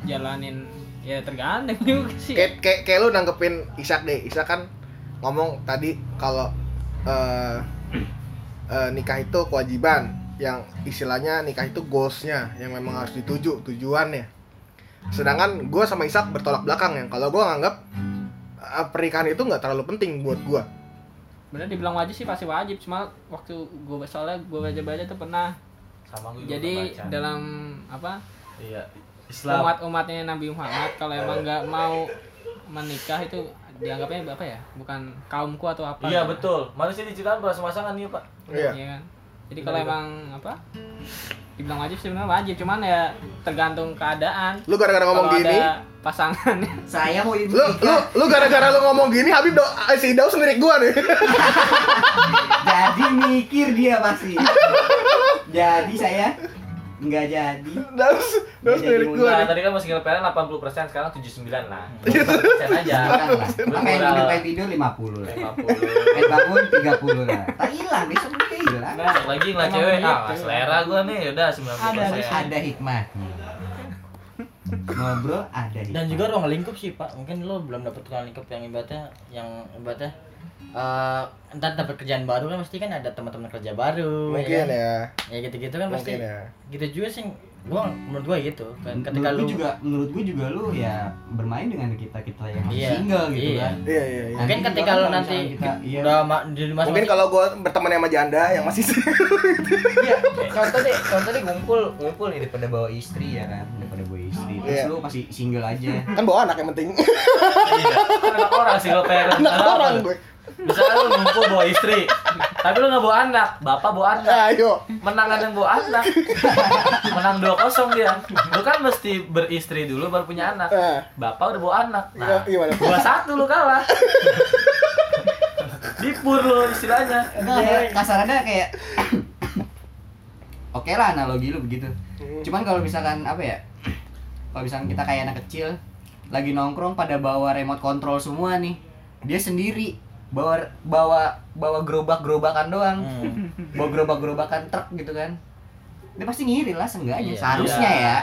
jalanin ya tergantung juga sih. kayak kayak kayak lu nanggepin Isak deh Isak kan ngomong tadi kalau eh eh, nikah itu kewajiban yang istilahnya nikah itu goalsnya yang memang harus dituju tujuannya sedangkan gue sama Isak bertolak belakang yang kalau gue nganggap eh, pernikahan itu nggak terlalu penting buat gue Bener dibilang wajib sih pasti wajib cuma waktu gue soalnya gue baca-baca tuh pernah Sama gue jadi baca. dalam apa iya Islam. umat-umatnya Nabi Muhammad kalau emang nggak mau menikah itu dianggapnya apa ya bukan kaumku atau apa Iya betul. Manusia diciptakan berpasangan nih Pak. iya Iya kan jadi kalau emang apa dibilang wajib sebenarnya wajib cuman ya tergantung keadaan. Lu gara-gara ngomong Kalau gini? ada pasangannya. Saya mau lu lu lu gara-gara lu ngomong gini Habib do eh, si Daus ngelirik gue nih. Jadi mikir dia pasti. jadi saya nggak jadi. Daus Daus Jadi ngelirik gue Nah, tadi kan masih PLN 80%, sekarang 79 lah. 20% aja. Bukan lah. Main tidur, main tidur 50 lah. 50. Main bangun 30 lah. Tak hilang, besok udah hilang. Besok lagi Emang cewek, ah selera gua nih, yaudah 90%. Ada, Ada hikmahnya. Ngobrol ada hikmah. Dan juga ruang lingkup sih pak, mungkin lo belum dapet ruang lingkup yang ibaratnya yang ibaratnya eh entar dapat kerjaan baru kan pasti kan ada teman-teman kerja baru Mungkin kan? ya. ya gitu-gitu kan pasti Mungkin ya. gitu juga sih gua menurut gua gitu kan ketika menurut lu gue juga menurut gue juga lu ya bermain dengan kita kita yang masih Iya, single gitu iya. kan Iya, iya, iya. mungkin Nanti ketika lu nanti kita- iya. udah ma- di masing Mungkin kalau gue berteman sama janda yang masih Iya, contoh deh, contoh deh ngumpul, ngumpul nih daripada bawa istri ya kan, daripada bawa istri. Terus Iya. lu masih single aja. kan bawa anak yang penting. Iya. Kan anak orang single parent. anak orang gue. Misalnya lu ngumpul bawa istri, tapi lu nggak bawa anak, bapak bawa anak. Ayo. Menang yang bawa anak. Menang 2-0 dia. Lu kan mesti beristri dulu baru punya anak. Eh. Bapak udah bawa anak. Iya, Nah, gimana? dua satu lu kalah. Dipur lu istilahnya. Kayak kasarannya kayak Oke lah analogi lu begitu. Cuman kalau misalkan apa ya? Kalau misalkan kita kayak anak kecil lagi nongkrong pada bawa remote control semua nih. Dia sendiri bawa bawa bawa gerobak-gerobakan doang. Hmm. Bawa gerobak-gerobakan truk gitu kan. Dia pasti ngiri lah seenggaknya. Iya. Seharusnya Iya. ya.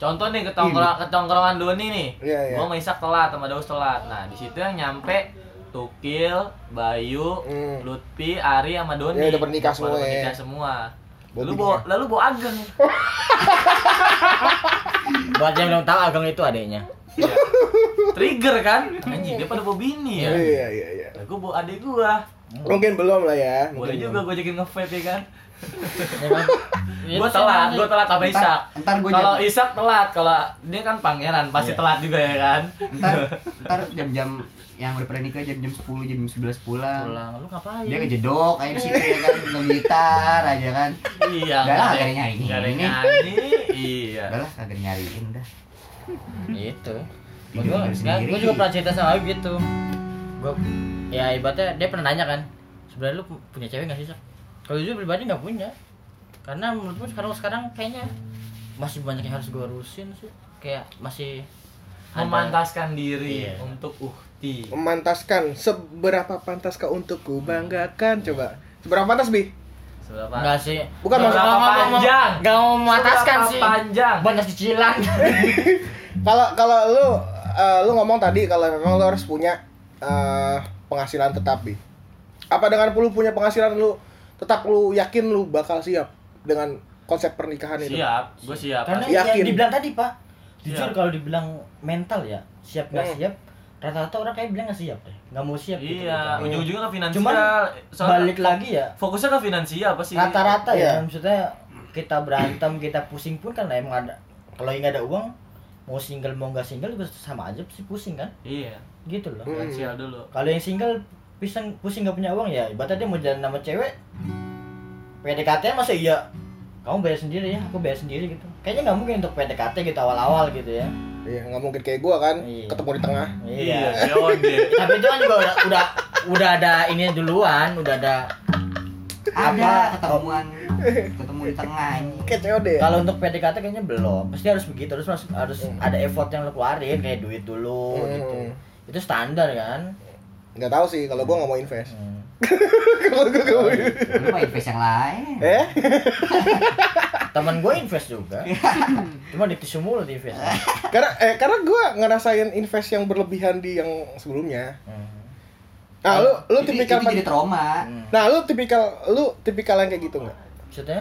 Contoh nih ketongkrong ketongkrongan Doni nih. Iya, iya. Gua sama Isak telat sama Daus telat. Nah, di situ yang nyampe Tukil, Bayu, Hmm. Lutfi, Ari sama Doni. Ya, udah bernikah semua Udah ya. bernikah semua. Lalu bawa, ya. lalu bawa ageng. buat yang belum tahu Ageng itu adiknya Iya. Trigger kan? Anjing, dia pada bawa bini ya. Iya, iya, iya. Nah, gua bawa adik gua. Mungkin belum lah ya. Boleh Mungkin juga gua ajakin nge-vape ya kan. Ya gua Itu telat, gua telat sama Isak. Kalau Isak telat, kalau dia kan pangeran pasti Iya. telat juga ya kan. ntar ntar jam-jam yang udah pernah nikah jam-jam 10 jam 11 pulang. pulang lu ngapain Dia ngejedok kayak di situ ya kan main gitar aja kan. Iya, Nggak lah, ada nyari ini. nyanyi. Iya. Udah lah kagak nyariin dah. Itu gue juga pernah cerita sama Habib gitu gue ya ibaratnya dia pernah nanya kan sebenarnya lu pu- punya cewek gak sih kalau jujur pribadi nggak punya karena menurut gue sekarang sekarang kayaknya masih banyak yang harus gue urusin sih kayak masih ada- Memantaskan diri Iya. untuk uhti. Memantaskan seberapa pantaskah untuk ku banggakan coba. Seberapa pantas bi? Seberapa? Enggak sih Bukan mau- panjang. nggak mau memataskan Seberapa sih panjang. banyak cicilan Kalau kalau lu eh, lu ngomong tadi kalau memang lu harus punya eh, penghasilan tetap bi. Apa dengan lu punya penghasilan lu tetap lu yakin lu bakal siap dengan konsep pernikahan itu? Siap, gue siap. karena Pasti yakin. yang dibilang tadi pak jujur Iya. kalau dibilang mental ya siap nggak Hmm. siap rata-rata orang kayak bilang nggak siap deh nggak mau siap gitu. Iya, Hmm. ujung-ujungnya ke finansial. Cuman Soalnya balik lagi ya fokusnya ke finansial apa sih? rata-rata Iya. ya maksudnya kita berantem kita pusing pun kan emang ada kalau nggak ada uang mau single mau nggak single juga sama aja sih pusing kan Iya, gitu loh Hmm. finansial dulu. kalau yang single pusing pusing nggak punya uang ya ibaratnya dia mau jalan sama cewek PDKT masa iya kamu bayar sendiri ya aku bayar sendiri gitu kayaknya nggak mungkin untuk PDKT gitu awal-awal gitu ya Iya, nggak mungkin kayak gua kan Iya. ketemu di tengah. iya dia onde. tapi itu kan juga udah udah udah ada ini duluan udah ada Ada ketemuan ketemu di tengah ya? Kalau untuk PDKT kayaknya belum. Pasti harus begitu, harus harus, harus ada effort yang lo keluarin kayak duit dulu Hmm. gitu. Itu standar kan. Nggak tahu sih kalau gua nggak mau invest. Hmm. Kalau gua nggak mau. Lu mah invest yang lain. Eh? Temen gue invest juga. Cuma di tisu mulu di invest. karena eh karena gua ngerasain invest yang berlebihan di yang sebelumnya. Hmm. Nah, lu lu Itu- tipikal itu jadi trauma. Hmm. Nah, lu tipikal lu tipikal yang kayak gitu nggak? Maksudnya?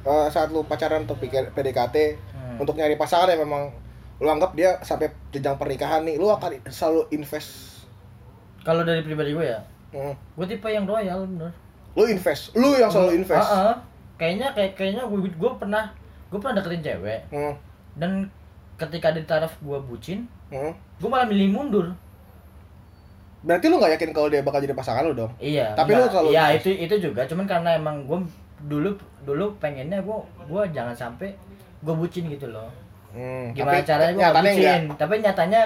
Eh, saat lu pacaran atau pikir PDKT Hmm. untuk nyari pasangan yang memang lu anggap dia sampai jenjang pernikahan nih, lu akan selalu invest. Kalau dari pribadi gue ya, Hmm. gue tipe yang royal bener. Lu invest, lu yang selalu invest. Ah. Kayaknya kayak kayaknya gue gue pernah gue pernah deketin cewek Hmm. dan ketika di taraf gue bucin, Hmm. gue malah milih mundur. Berarti lu nggak yakin kalau dia bakal jadi pasangan lu dong? Iya. Tapi lu enggak. Iya invest. itu itu juga. Cuman karena emang gue dulu dulu pengennya gue gue jangan sampai gue bucin gitu loh. Hmm. Gimana Tapi caranya gue bucin? enggak. Tapi nyatanya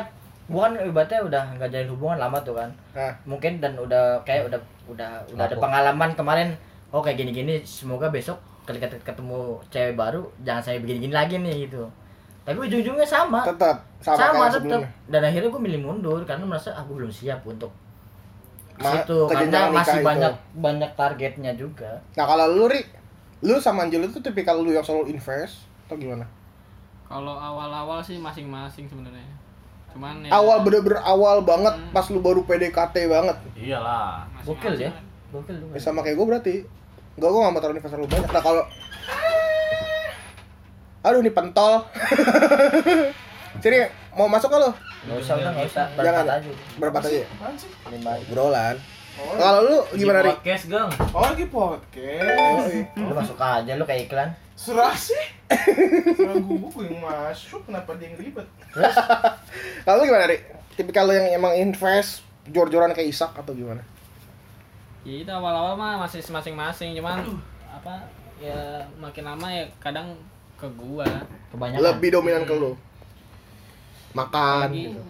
gue kan ibaratnya udah nggak jalin hubungan lama tuh kan. Nah, Mungkin dan udah kayak udah udah udah ada pengalaman kemarin. Oh kayak gini-gini. Semoga besok ketika ketemu cewek baru jangan saya begini-gini lagi nih gitu. Tapi ujung-ujungnya sama. tetap sama, Sama, kayak tetap. sebelumnya. Dan akhirnya gue milih mundur karena merasa aku belum siap untuk Ma- situ karena masih itu. banyak banyak targetnya juga. Nah, kalau lu Ri, lu sama Anjel itu tipikal lu yang selalu invest atau gimana? Kalau awal-awal sih masing-masing sebenarnya. cuman ya, Awal bener-bener awal banget pas lu baru PDKT banget. Iyalah. Gokil ya. Gokil juga. Ya, sama kayak gue berarti. Enggak, gue gak mau taruh investor lu banyak. Nah kalau Aduh nih pentol. Sini mau masuk ke lo? Enggak usah udah enggak usah. Jangan. Aja. Berapa aja? Lima aja. Obrolan. Kalau lu gimana, Ri? Podcast, Gang. Oh lagi podcast. Lu masuk aja lu kayak iklan. Serah sih. Serah gue gue yang masuk. Kenapa dia yang ribet? Kalau lu gimana, Ri? Tipikal lu yang emang invest jor-joran kayak Isak atau gimana? ya itu awal-awal mah masih masing-masing cuman apa ya makin lama ya kadang ke gua Kebanyakan. Lebih dominan ke lu. Makan lagi gitu.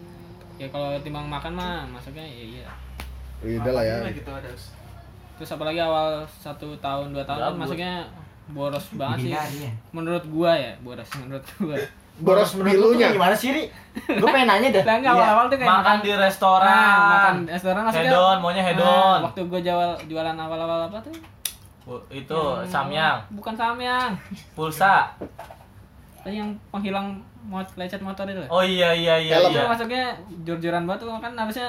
ya kalau timbang makan mah masuknya ya iya Ya udah lah ya. Gitu ada. terus apalagi awal satu tahun dua tahun kan masuknya boros banget sih Hindari ya. menurut gua ya boros menurut gua Boros menurut lu tuh pilunya. Gimana sih, Ri? Gue pengen nanya dah. lah enggak awal-awal tuh kayak Makan di restoran. Nah, makan restoran maksudnya Hedon, maunya hedon. Nah, waktu gua jual jualan awal-awal apa tuh Itu Yang- samyang, bukan samyang pulsa. Eh, yang penghilang mot lecet motor itu Oh iya iya iya Helm. itu iya. masuknya jor-joran banget tuh kan harusnya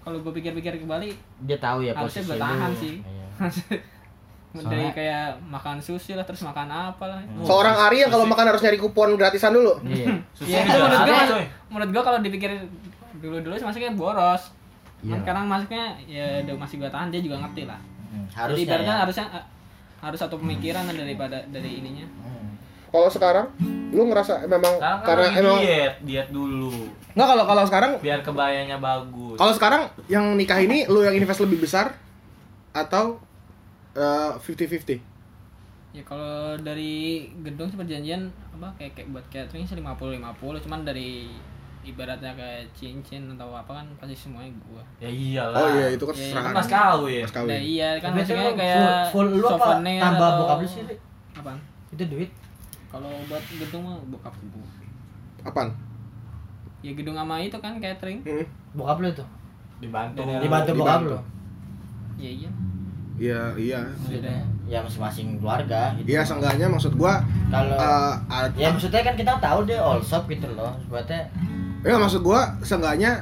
kalau gue pikir-pikir kembali Dia tahu ya harusnya posisi gue tahan lu. sih Iya. dari Soalnya- kayak makan sushi lah terus makan apa lah Seorang Ari yang kalau makan harus nyari kupon gratisan dulu. Iya. Ya itu juga menurut gue menurut gue kalau dipikir dulu-dulu sih masuknya boros Iya. kan sekarang masuknya ya udah masih gue tahan dia juga ngerti lah Hmm, jadi Harusnya ibaratnya ya. harusnya eh, harus satu pemikiran lah daripada dari ininya Hmm. Kalau sekarang lu ngerasa memang Sekarang kan karena lagi emang diet, diet dulu. Enggak kalau kalau sekarang Biar kebayanya bagus. kalau sekarang yang nikah ini lu yang invest lebih besar atau eh, 50-50? ya kalau dari gedung sih perjanjian apa kayak, kayak buat catering sih 50 50 cuman dari ibaratnya kayak cincin atau apa kan pasti semuanya gua Ya iyalah. Oh iya itu kan Iya, serahan. Kan mas kawin. Mas Nah, kawin. iya kan Tapi maksudnya itu kayak full, full lu apa tambah atau- bokap lu sih? Apaan? Itu duit. Kalau buat gedung mah bokap gua. Apaan? Ya gedung sama itu kan catering. Hmm. Bokap lu tuh. Dibantu. Dibantu bokap Dibantu. lu. Iya iya. Iya, iya. Maksudnya ya masing-masing keluarga gitu. Iya, seenggaknya maksud gua Kalau ad- ya maksudnya kan kita tahu dia all shop gitu loh. Sebetulnya ya maksud gua seenggaknya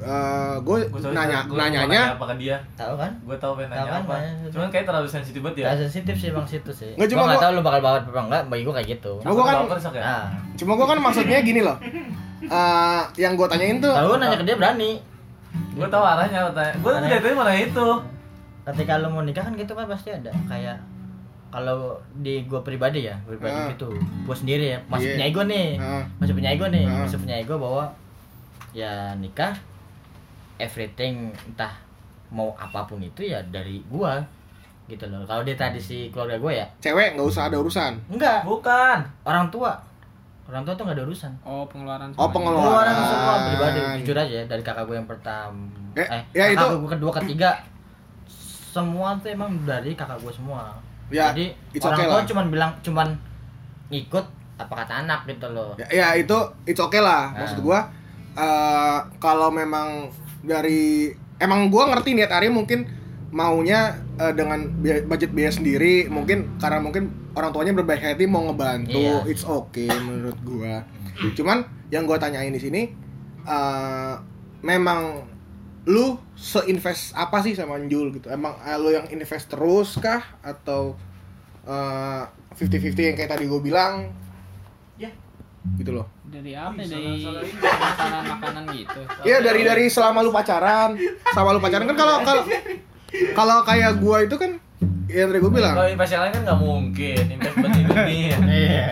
eh gue nanya gua nanyanya nanya apa ke dia. tahu kan? Gue tahu pengen nanya kan, apa. Cuman kayak terlalu sensitif banget ya. Ya sensitif sih bang situ sih. Nggak, cuma gua- tahu lu bakal bawa apa enggak, bagi gua kayak gitu. Cuma gua kan- ya? Nah, cuma gua kan maksudnya gini loh. Eh, yang gua tanyain tuh tahu nanya ke dia berani. Gue tahu arahnya. Gue Aneh. dari tadi malah itu. Ketika lu mau nikah kan gitu kan pasti ada kayak kalau di gua pribadi ya, pribadi Ah. gitu. Gua sendiri ya, masih Iya. punya ego nih. Ah. Masih punya ego nih, Ah. masih punya ego bahwa ya nikah everything entah mau apa pun itu ya dari gua gitu loh. Kalau di tradisi keluarga gua ya cewek nggak usah ada urusan. enggak, Bukan. orang tua. Orang tua tuh nggak ada urusan. Oh, pengeluaran. Oh, pengeluaran. Pengeluaran semua pribadi jujur aja dari kakak gue yang pertama Eh, eh, ya kakak itu- gue kedua ketiga semua tuh emang dari kakak gue semua Ya, jadi it's orang okay tua lah. cuman bilang cuman ikut apa kata anak gitu loh Ya, ya itu it's okay lah. Nah. Maksud gua eh kalau memang dari emang gua ngerti niat Ari mungkin maunya eh, dengan biaya- budget biaya sendiri mungkin karena mungkin orang tuanya berbaik hati mau ngebantu Iya. it's okay menurut gua cuman yang gua tanyain di sini eh memang lu seinvest apa sih sama Jul gitu emang eh, lu yang invest terus kah atau eh, 50-50 yang kayak tadi gue bilang Ya. gitu loh Dari apa? Ih, Dari salah-salah. makanan-makanan gitu. Iya dari dari selama lu pacaran, sama lu pacaran kan kalau kalau kalau kayak gua itu kan ya tadi gua bilang. Kalau invest yang lain kan nggak mungkin. Invest buat hidup nih. iya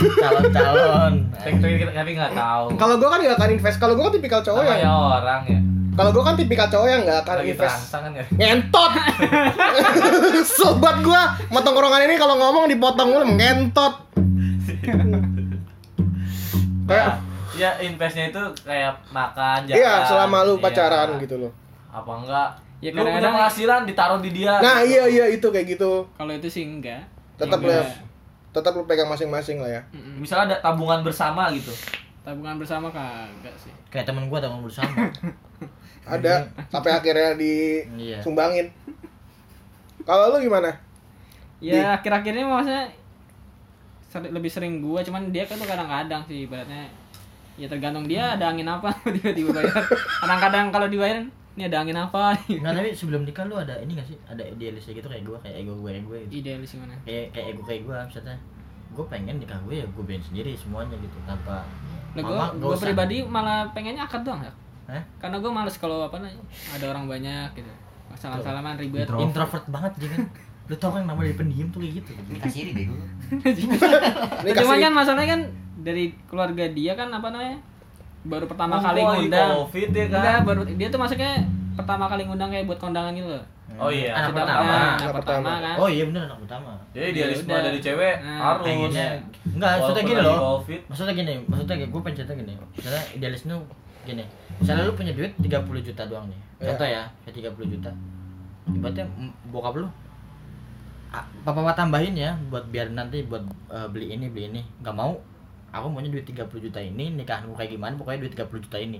calon-calon Tapi tapi nggak tahu. Kalau gua kan gak akan invest. Kalau gua kan tipikal cowok Sama ya yang orang ya. kalau gua kan tipikal cowok yang gak akan Lagi invest. kan ya. Ngentot. Sobat gua, mau tongkrongan ini kalau ngomong dipotong mulu ngentot. Kayak Nah, ya investnya itu kayak makan, jalan. iya selama lu iya. pacaran gitu loh. Apa enggak? Ya, lu punya kadang-kadang- penghasilan ditaruh di dia. Nah, iya iya itu kayak gitu. Kalau itu sih enggak. Tetap Enggak. Tetap lu pegang masing-masing lah ya. Mm-mm. Misalnya ada tabungan bersama gitu. Tabungan bersama kagak sih. kayak temen gue temen bersama Ada sampai akhirnya Iya. disumbangin. Kalau lu gimana? Ya akhir-akhir ini maksudnya seri- lebih sering gua cuman dia kan tuh kadang-kadang sih ibaratnya ya tergantung dia ada angin apa tiba-tiba bayar kadang-kadang kalau dibayarin ini ada angin apa Nggak, tapi sebelum nikah lu ada ini gak sih? Ada idealisnya gitu kayak gue, kayak ego gue, kayak gue gitu. idealis gimana Kayak, kayak ego kayak gue, misalnya gue pengen nikah gue ya gue biarin sendiri semuanya gitu tanpa Nah, gue, Mama, gue pribadi malah pengennya akad doang ya. Hah? Karena gue males kalau apa namanya ada orang banyak gitu. Salam-salaman ribet. Intro. introvert banget dia kan lu tau kan nama dari pendiam tuh kayak gitu Nikah siri deh gue. Cuman kan masalahnya kan dari keluarga dia kan apa namanya baru pertama Mumpung kali ngundang. covid ya kan? Enggak, baru dia tuh masuknya pertama kali ngundang kayak buat kondangan gitu loh. oh iya. Anak pertama. anak anak pertama. pertama. kan. oh iya bener anak pertama. Jadi idealisme Ya udah. dari cewek Nah, harus. pengennya. Enggak maksudnya gini loh. covid maksudnya gini maksudnya gue pengen cerita gini. Misalnya idealis lu gini. Misalnya lu punya duit 30 juta doang nih. Iya. contoh ya kayak 30 juta. Ibaratnya bokap lu papa tambahin ya buat biar nanti buat eh, beli ini beli ini. Nggak mau aku maunya duit 30 juta ini nikahanmu kayak gimana pokoknya duit 30 juta ini.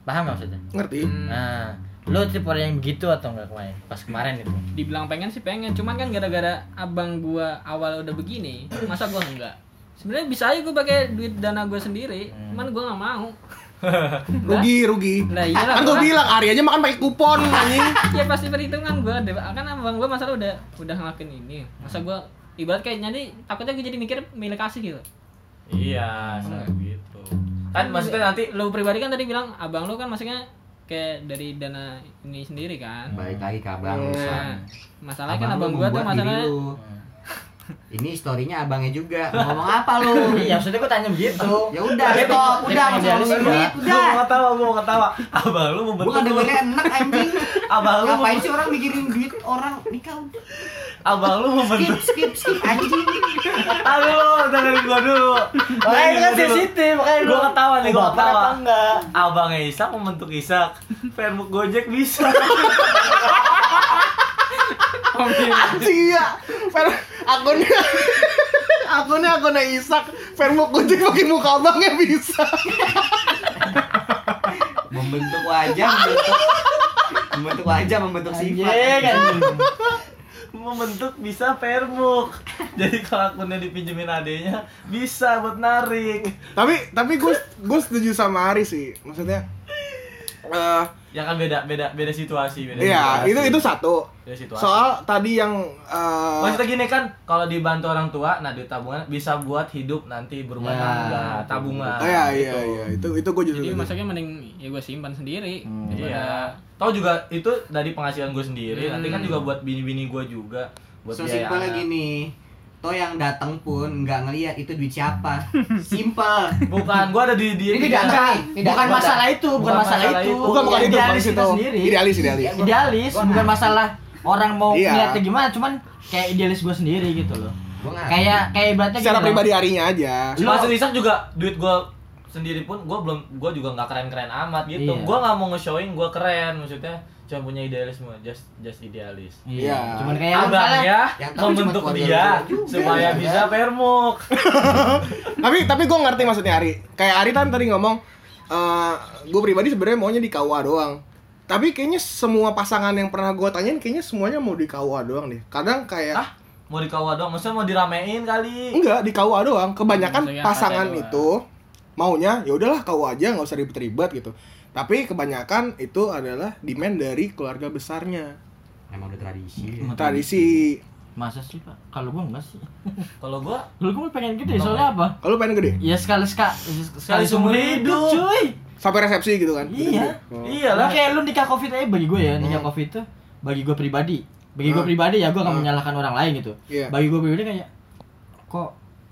Paham nggak maksudnya? Ngerti. Nah lu tipe orang yang begitu atau enggak kemarin? Pas kemarin itu. Dibilang pengen sih pengen, cuman kan gara-gara abang gua awal udah begini, masa gua enggak? Sebenarnya bisa aja gua pakai duit dana gua sendiri, Hmm. cuman gua nggak mau. rugi rugi. Nah, iyalah. kan gue gua- bilang Ari aja makan pakai kupon anjing. Ya pasti perhitungan gue kan abang gue masalah udah udah ngelakuin ini. Masa gue ibarat kayak nanti takutnya gue jadi mikir milik kasih gitu iya Hmm. gitu kan maksudnya nanti lu pribadi kan tadi bilang abang lu kan maksudnya kayak dari dana ini sendiri kan Balik lagi ke abang. nah masalahnya kan abang gue tuh masalahnya. Ini storynya abangnya juga. Mau ngomong apa lu? iya maksudnya gue tanya begitu Ya udah, stop. Udah, ngomongin duit, gue udah. mau ketawa gue mau ketawa abang lu Gua membentuk nggak dengerin enak anjing. abang lu Ngapain sih orang mikirin duit orang nikah udah. abang lu Skip, membentuk skip, skip anjing. aduh dengerin gua dulu. Makanya itu kan sensitif makanya Gua ketawa nih, gua ketawa. apa enggak? Abangnya Isak membentuk Isak. Fairbook Gojek bisa. Anjing ya Fer- akunnya akunnya akunnya Isak. Facebook Gojek pakai muka abangnya bisa. Membentuk wajah, membentuk membentuk wajah, membentuk sifat. Membentuk bisa Fairbook jadi kalau akunnya dipinjemin adenya bisa buat narik. Tapi tapi gue gue setuju sama Ari sih. Maksudnya eh ya kan beda beda beda situasi beda Iya, situasi. itu itu satu. beda situasi Soal tadi yang eh, Maksudnya gini kan, kalau dibantu orang tua, nah duit tabungan bisa buat hidup nanti berumah Ya, tangga, tabungan. oh, iya iya gitu. iya itu itu gue juga jadi masaknya mending ya gue simpan sendiri daripada Iya. Tahu juga itu dari penghasilan gue sendiri, nanti kan Hmm. juga buat bini-bini gue juga buat So biaya simpel anak. Toh yang datang pun nggak ngelihat itu duit siapa. Simple. Bukan, gue ada di di Ini tidak bukan ada. masalah itu, bukan, Bukan masalah, masalah itu. itu. bukan bukan itu bukan idealis situ. kita sendiri. Idealis idealis. Idealis, bukan masalah orang mau Iya. ngeliatnya gimana, cuman kayak idealis gue sendiri gitu loh. Gua. Kayak kayak ibaratnya Secara loh. pribadi harinya aja. Maksud Isak juga duit gue sendiri pun gue belum gue juga nggak keren-keren amat gitu. Iya. Gue nggak mau nge-showing gue keren, maksudnya cuma punya idealisme, just just idealis. Iya. Iya. Cuman kayak Abang ya yang tahu membentuk dia juga, supaya ya. bisa permuk. tapi tapi gue ngerti maksudnya Ari. Kayak Ari kan tadi ngomong, gue pribadi sebenarnya maunya di KUA doang. Tapi kayaknya semua pasangan yang pernah gue tanyain kayaknya semuanya mau di KUA doang deh. Kadang kayak Ah, mau di kawah doang, maksudnya mau diramein kali. enggak di KUA doang. Kebanyakan Maksudnya pasangan KUA. itu maunya ya udahlah KUA aja nggak usah ribet-ribet gitu. Tapi kebanyakan itu adalah demand dari keluarga besarnya. Emang udah tradisi. Tradisi. Masa sih, Pak? Kalau gua enggak sih. Kalau gue Kalau gua pengen gitu ya, soalnya apa? Kalau pengen gede Ya sekali sekali Sekali seumur hidup. cuy. sampai resepsi gitu kan. Iya. Oh. Lah iyalah. kayak lu nikah covid aja bagi gue ya, nikah Hmm. covid tuh bagi gue pribadi. Bagi gue Hmm. pribadi ya gue gak Hmm. menyalahkan orang lain gitu. Iya. Bagi gue pribadi kayak kok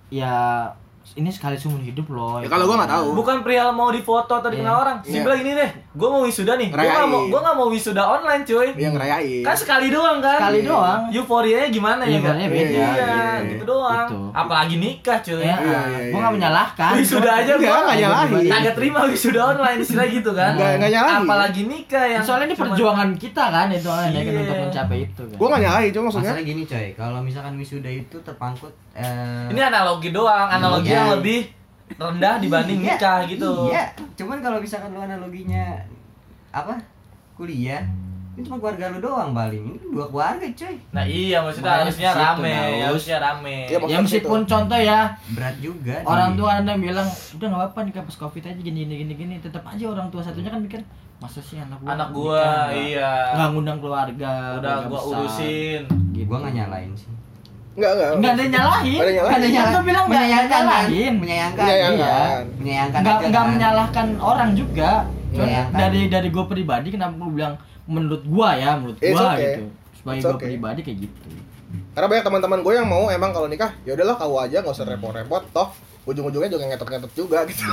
ya ini sekali seumur hidup loh. Ya, kalau gua nggak tahu. Bukan perihal mau difoto atau dikenal Iya. orang. Iya. Simpel gini deh, gue mau wisuda nih. Gue gak mau, gue gak mau wisuda online cuy. Dia ngerayain. Kan sekali doang kan. Sekali Iya. doang. Euforianya gimana ya kan? Beda, Iya, iya. gitu doang. Gitu. Apalagi nikah cuy. Ya, Iya, iya, gue iya. gak menyalahkan. Wisuda aja Enggak, gua nggak nyalahin. Kagak terima wisuda online istilah gitu kan. Nggak- nggak nyalahin. Apalagi nikah yang Soalnya ini perjuangan kita kan itu kan ya kan Iya. untuk mencapai itu kan. Gue gak nyalahin, cuma maksudnya Masalah gini coy, kalau misalkan wisuda itu terpangkut eh, Ini analogi doang, analogi Iya. yang lebih rendah dibanding Iya, nikah gitu. Iya, cuman kalau misalkan lu analoginya apa? Kuliah, Ini cuma keluarga lu doang paling. Ini dua keluarga, coy. Nah iya maksudnya Makanya harusnya situ, rame, Daus. harusnya rame. Iya, Ya maksudnya meskipun gitu. contoh ya Berat juga. orang nih. tua anda bilang udah nggak apa-apa nih pas covid aja gini gini gini gini tetap aja orang tua satunya kan mikir masa sih anak gua Anak nikah gua nggak- iya. nggak ngundang keluarga Udah gua besar." urusin. gitu. Gua nggak nyalain sih. Enggak, enggak. nggak ada yang nyalahin Nggak ada yang nyalahin. Nggak ada yang Gua bilang nggak menyayangkan kan? nyalahin Menyayangkan. Menyayangkan. Iya. Menyayangkan nggak aja nggak kan. menyalahkan orang juga dari dari gue pribadi kenapa gue bilang menurut gua ya menurut gua okay. gitu sebagai gue okay. pribadi kayak gitu Karena banyak teman-teman gue yang mau emang kalau nikah, ya udahlah kau aja nggak usah repot-repot, toh ujung-ujungnya juga ngetot-ngetot juga gitu.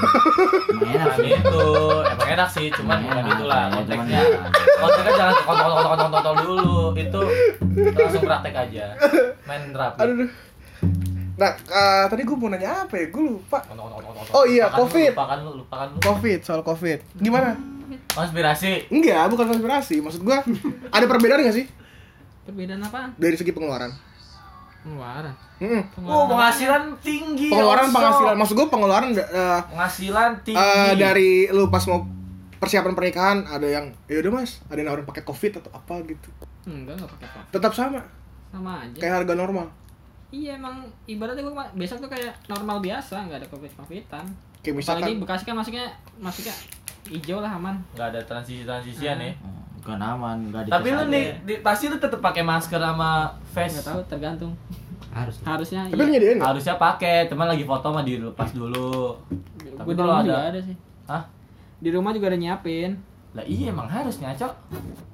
Enak sih itu, emang enak sih, cuman ya, cuman konteksnya. ya. Konteksnya jangan kontol-kontol-kontol dulu, itu langsung praktek aja. Main rapi. Aduh. Nah, eh, tadi gue mau nanya apa ya? Gue lupa. Oh iya, Lupakan lu, Covid. Lupakan lu, lupakan lu. Covid, soal Covid. Gimana? Konspirasi. Enggak, bukan konspirasi. Maksud gue, ada perbedaan nggak sih Perbedaan apa? dari segi pengeluaran? Pengeluaran. Hmm. Oh, penghasilan tinggi. Pengeluaran, penghasilan. Maksud gue pengeluaran eh, Penghasilan tinggi. eh, dari lu pas mau persiapan pernikahan ada yang ya udah mas ada yang nawarin pakai covid atau apa gitu Enggak, enggak pakai apa. tetap sama Sama aja. kayak harga normal Iya emang ibaratnya gua besok tuh kayak normal biasa, nggak ada covid covidan. kayak Apalagi misalkan Bekasi kan masuknya masuknya hijau lah aman. Nggak ada transisi-transisian ya. Hmm, bukan aman nggak Tapi dikasih lu nih, di- pasti lu tetap pakai masker sama face. Nggak tahu tergantung. Harus. Harusnya tapi lu nyediain Harusnya pakai, cuman lagi foto mah dilepas dulu. Tapi di kalau ada- juga ada sih. Hah? Di rumah juga ada nyiapin. Lah iya emang harus ngaco.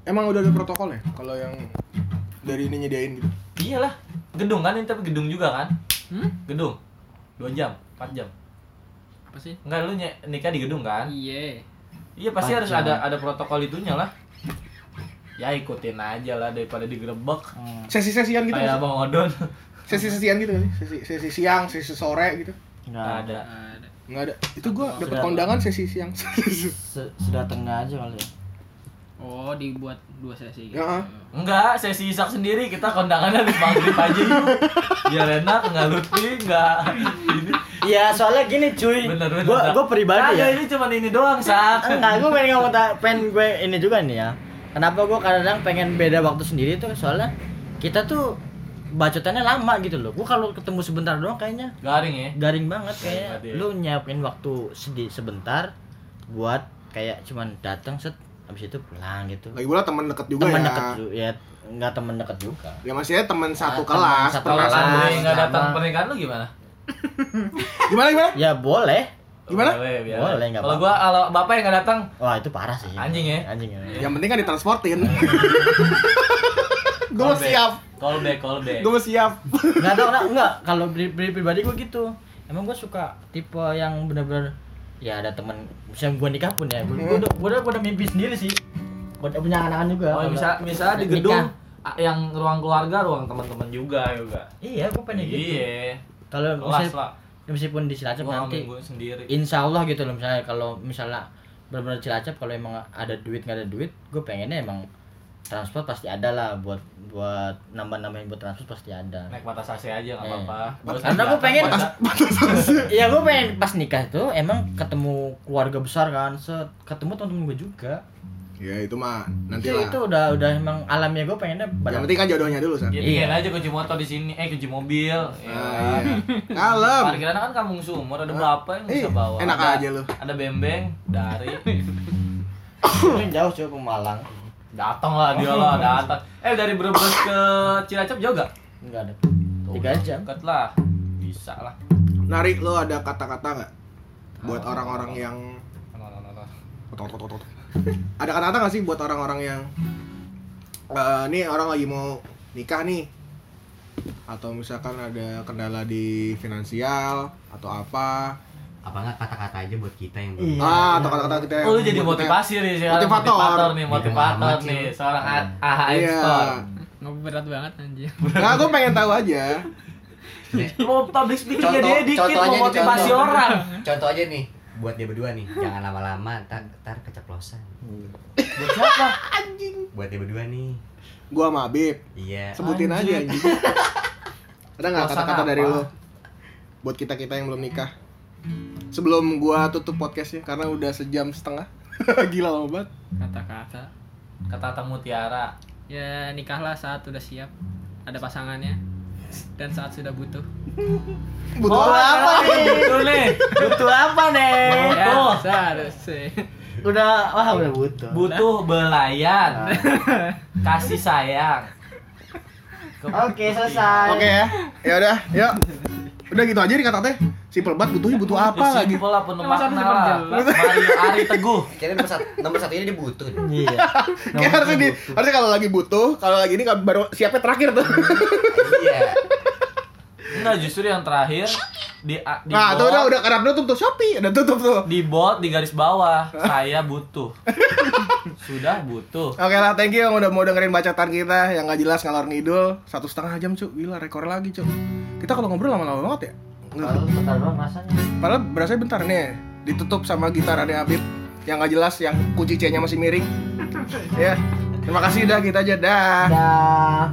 emang udah ada protokol ya kalau yang dari ini nyediain gitu Iyalah. Gedung kan ini tapi gedung juga kan? Hmm? Gedung. 2 jam, 4 jam. Apa sih? Enggak lu nikah di gedung kan? Iya. Iya pasti harus Empat jam. ada ada protokol itunya lah. Ya ikutin aja lah daripada digerebek. Hmm, sesi-sesian gitu Kayak nggak Bang Odon. sesi-sesian gitu sesi, sesi siang sesi sore gitu nggak ada nggak ada itu gua dapat Sudah. kondangan sesi siang sudah tengah aja kali ya Oh, dibuat dua sesi. Ya. Enggak, sesi isak sendiri kita kondangannya di maghrib aja yuk. Biar enak, enggak lutfi, enggak ini. Iya soalnya gini cuy Bener bener. gua gua pribadi Kagak, ya ini cuma ini doang, Sak. enggak gua pengen ngomong pengen gue ini juga nih ya kenapa gua kadang pengen beda waktu sendiri tuh? Soalnya kita tuh bacotannya lama gitu loh. Gua kalau ketemu sebentar doang kayaknya Garing ya. garing banget kayak Garing banget ya. lu nyiapin waktu sedih sebentar buat kayak cuman datang set habis itu pulang gitu. Lagi pula teman dekat juga teman ya. deket juga ya nggak teman deket juga. Ya maksudnya teman satu kelas teman satu kelas. enggak datang pernikahan lu gimana? gimana gimana? Ya boleh Gimana? Boleh, biar. Boleh, nggak Kalau gua kalau bapak yang enggak datang, wah itu parah sih Anjing ya? anjing ya yang penting kan ditransportin gue mau siap Call back, call back. gue mau siap nggak tahu nggak nggak kalau pri- pri- pribadi gue gitu emang gue suka tipe yang bener-bener ya ada temen misalnya gue nikah pun ya gue Hmm. udah gue udah, gua udah mimpi sendiri sih gue udah punya anak-anak juga Oh, bisa bisa di gedung yang ruang keluarga, ruang teman-teman juga juga. iya gue pengen gitu Iya. kalau misalnya lah. Meskipun di Cilacap Gua nanti gue sendiri. insya Allah gitu loh misalnya kalau misalnya benar-benar Cilacap kalau emang ada duit nggak ada duit gue pengennya emang transport pasti ada lah buat buat nambah-nambahin buat transport pasti ada Naik batas AC aja nggak Eh. apa-apa. Karena gua pengen- belakang Iya gue pengen pas nikah tuh emang ketemu keluarga besar kan, set ketemu temen-temen gue juga. Ya itu mah nanti Itu, lah itu udah udah emang alamnya gue pengennya yang penting kan jodohnya dulu san Ya, Iya. aja kunci motor di sini, eh kunci mobil. Ya. ah, iya. kalem Parkiran kan kampung sumur, ada bapak yang bisa bawa. enak ada, aja lu. Ada bembeng dari Ini jauh coba Pemalang. datang lah dia lah datang. Eh dari Brebes ke Cilacap jauh gak? Enggak ada. Tiga jam. Dekat lah, bisa lah. Nari lo ada kata-kata nggak buat orang-orang yang ada kata-kata nggak sih buat orang-orang yang eh nih orang lagi mau nikah nih atau misalkan ada kendala di finansial atau apa Apa enggak kata-kata aja buat kita yang belum. Iya. ah atau kata-kata kita yang Oh, lu jadi buat kita- motivasi nih sekarang Motivator. motivator nih, Iya, motivator amat nih, sih. seorang Iya. AHM iya Store. Nggak berat banget anjir. nah gue pengen tahu aja Mau public Contoh- dia dikit, mau motivasi contoh. orang. Contoh aja nih buat dia berdua nih, jangan lama-lama ntar, ntar keceplosan. Buat siapa? Buat dia berdua nih. gue sama Abib Iya. sebutin aja Anjing. anjing ada nggak kata-kata dari lo buat kita kita yang belum nikah sebelum gua tutup podcastnya karena udah sejam setengah gila lama banget Kata-kata. Kata-kata mutiara. Ya nikahlah saat udah siap ada pasangannya dan saat sudah butuh. Butuh Oh, apa nih? Butuh nih. Butuh apa nih? Ya, Butuh. seharusnya. Udah, wah udah butuh. Butuh belayan. Kasih sayang. Oke, selesai. Oke ya. Ya udah, yuk. Udah gitu aja nih kata teh. Simple banget butuhnya butuh apa Ya, lagi? Simpel lah penuh makna lah. Mario Ari Teguh. Kira nomor satu, nomor satu ini dibutuh. Iya. Kayak harusnya di, harusnya kalau lagi butuh, kalau lagi ini baru siapnya terakhir tuh. Iya. Enggak, justru yang terakhir di di Nah, tuh udah udah karena tutup tuh Shopee, udah tutup tuh. di bold di garis bawah saya butuh. Sudah butuh. Oke lah, thank you yang udah mau dengerin bacotan kita yang nggak jelas ngalor ngidul satu setengah jam cuk, gila rekor lagi cuk. Kita kalau ngobrol lama-lama banget ya. Kalau bentar doang rasanya. Padahal berasa bentar nih, ditutup sama gitarannya Habib yang nggak jelas, yang kunci C-nya masih miring. ya, terima kasih dah kita aja dah. Dah.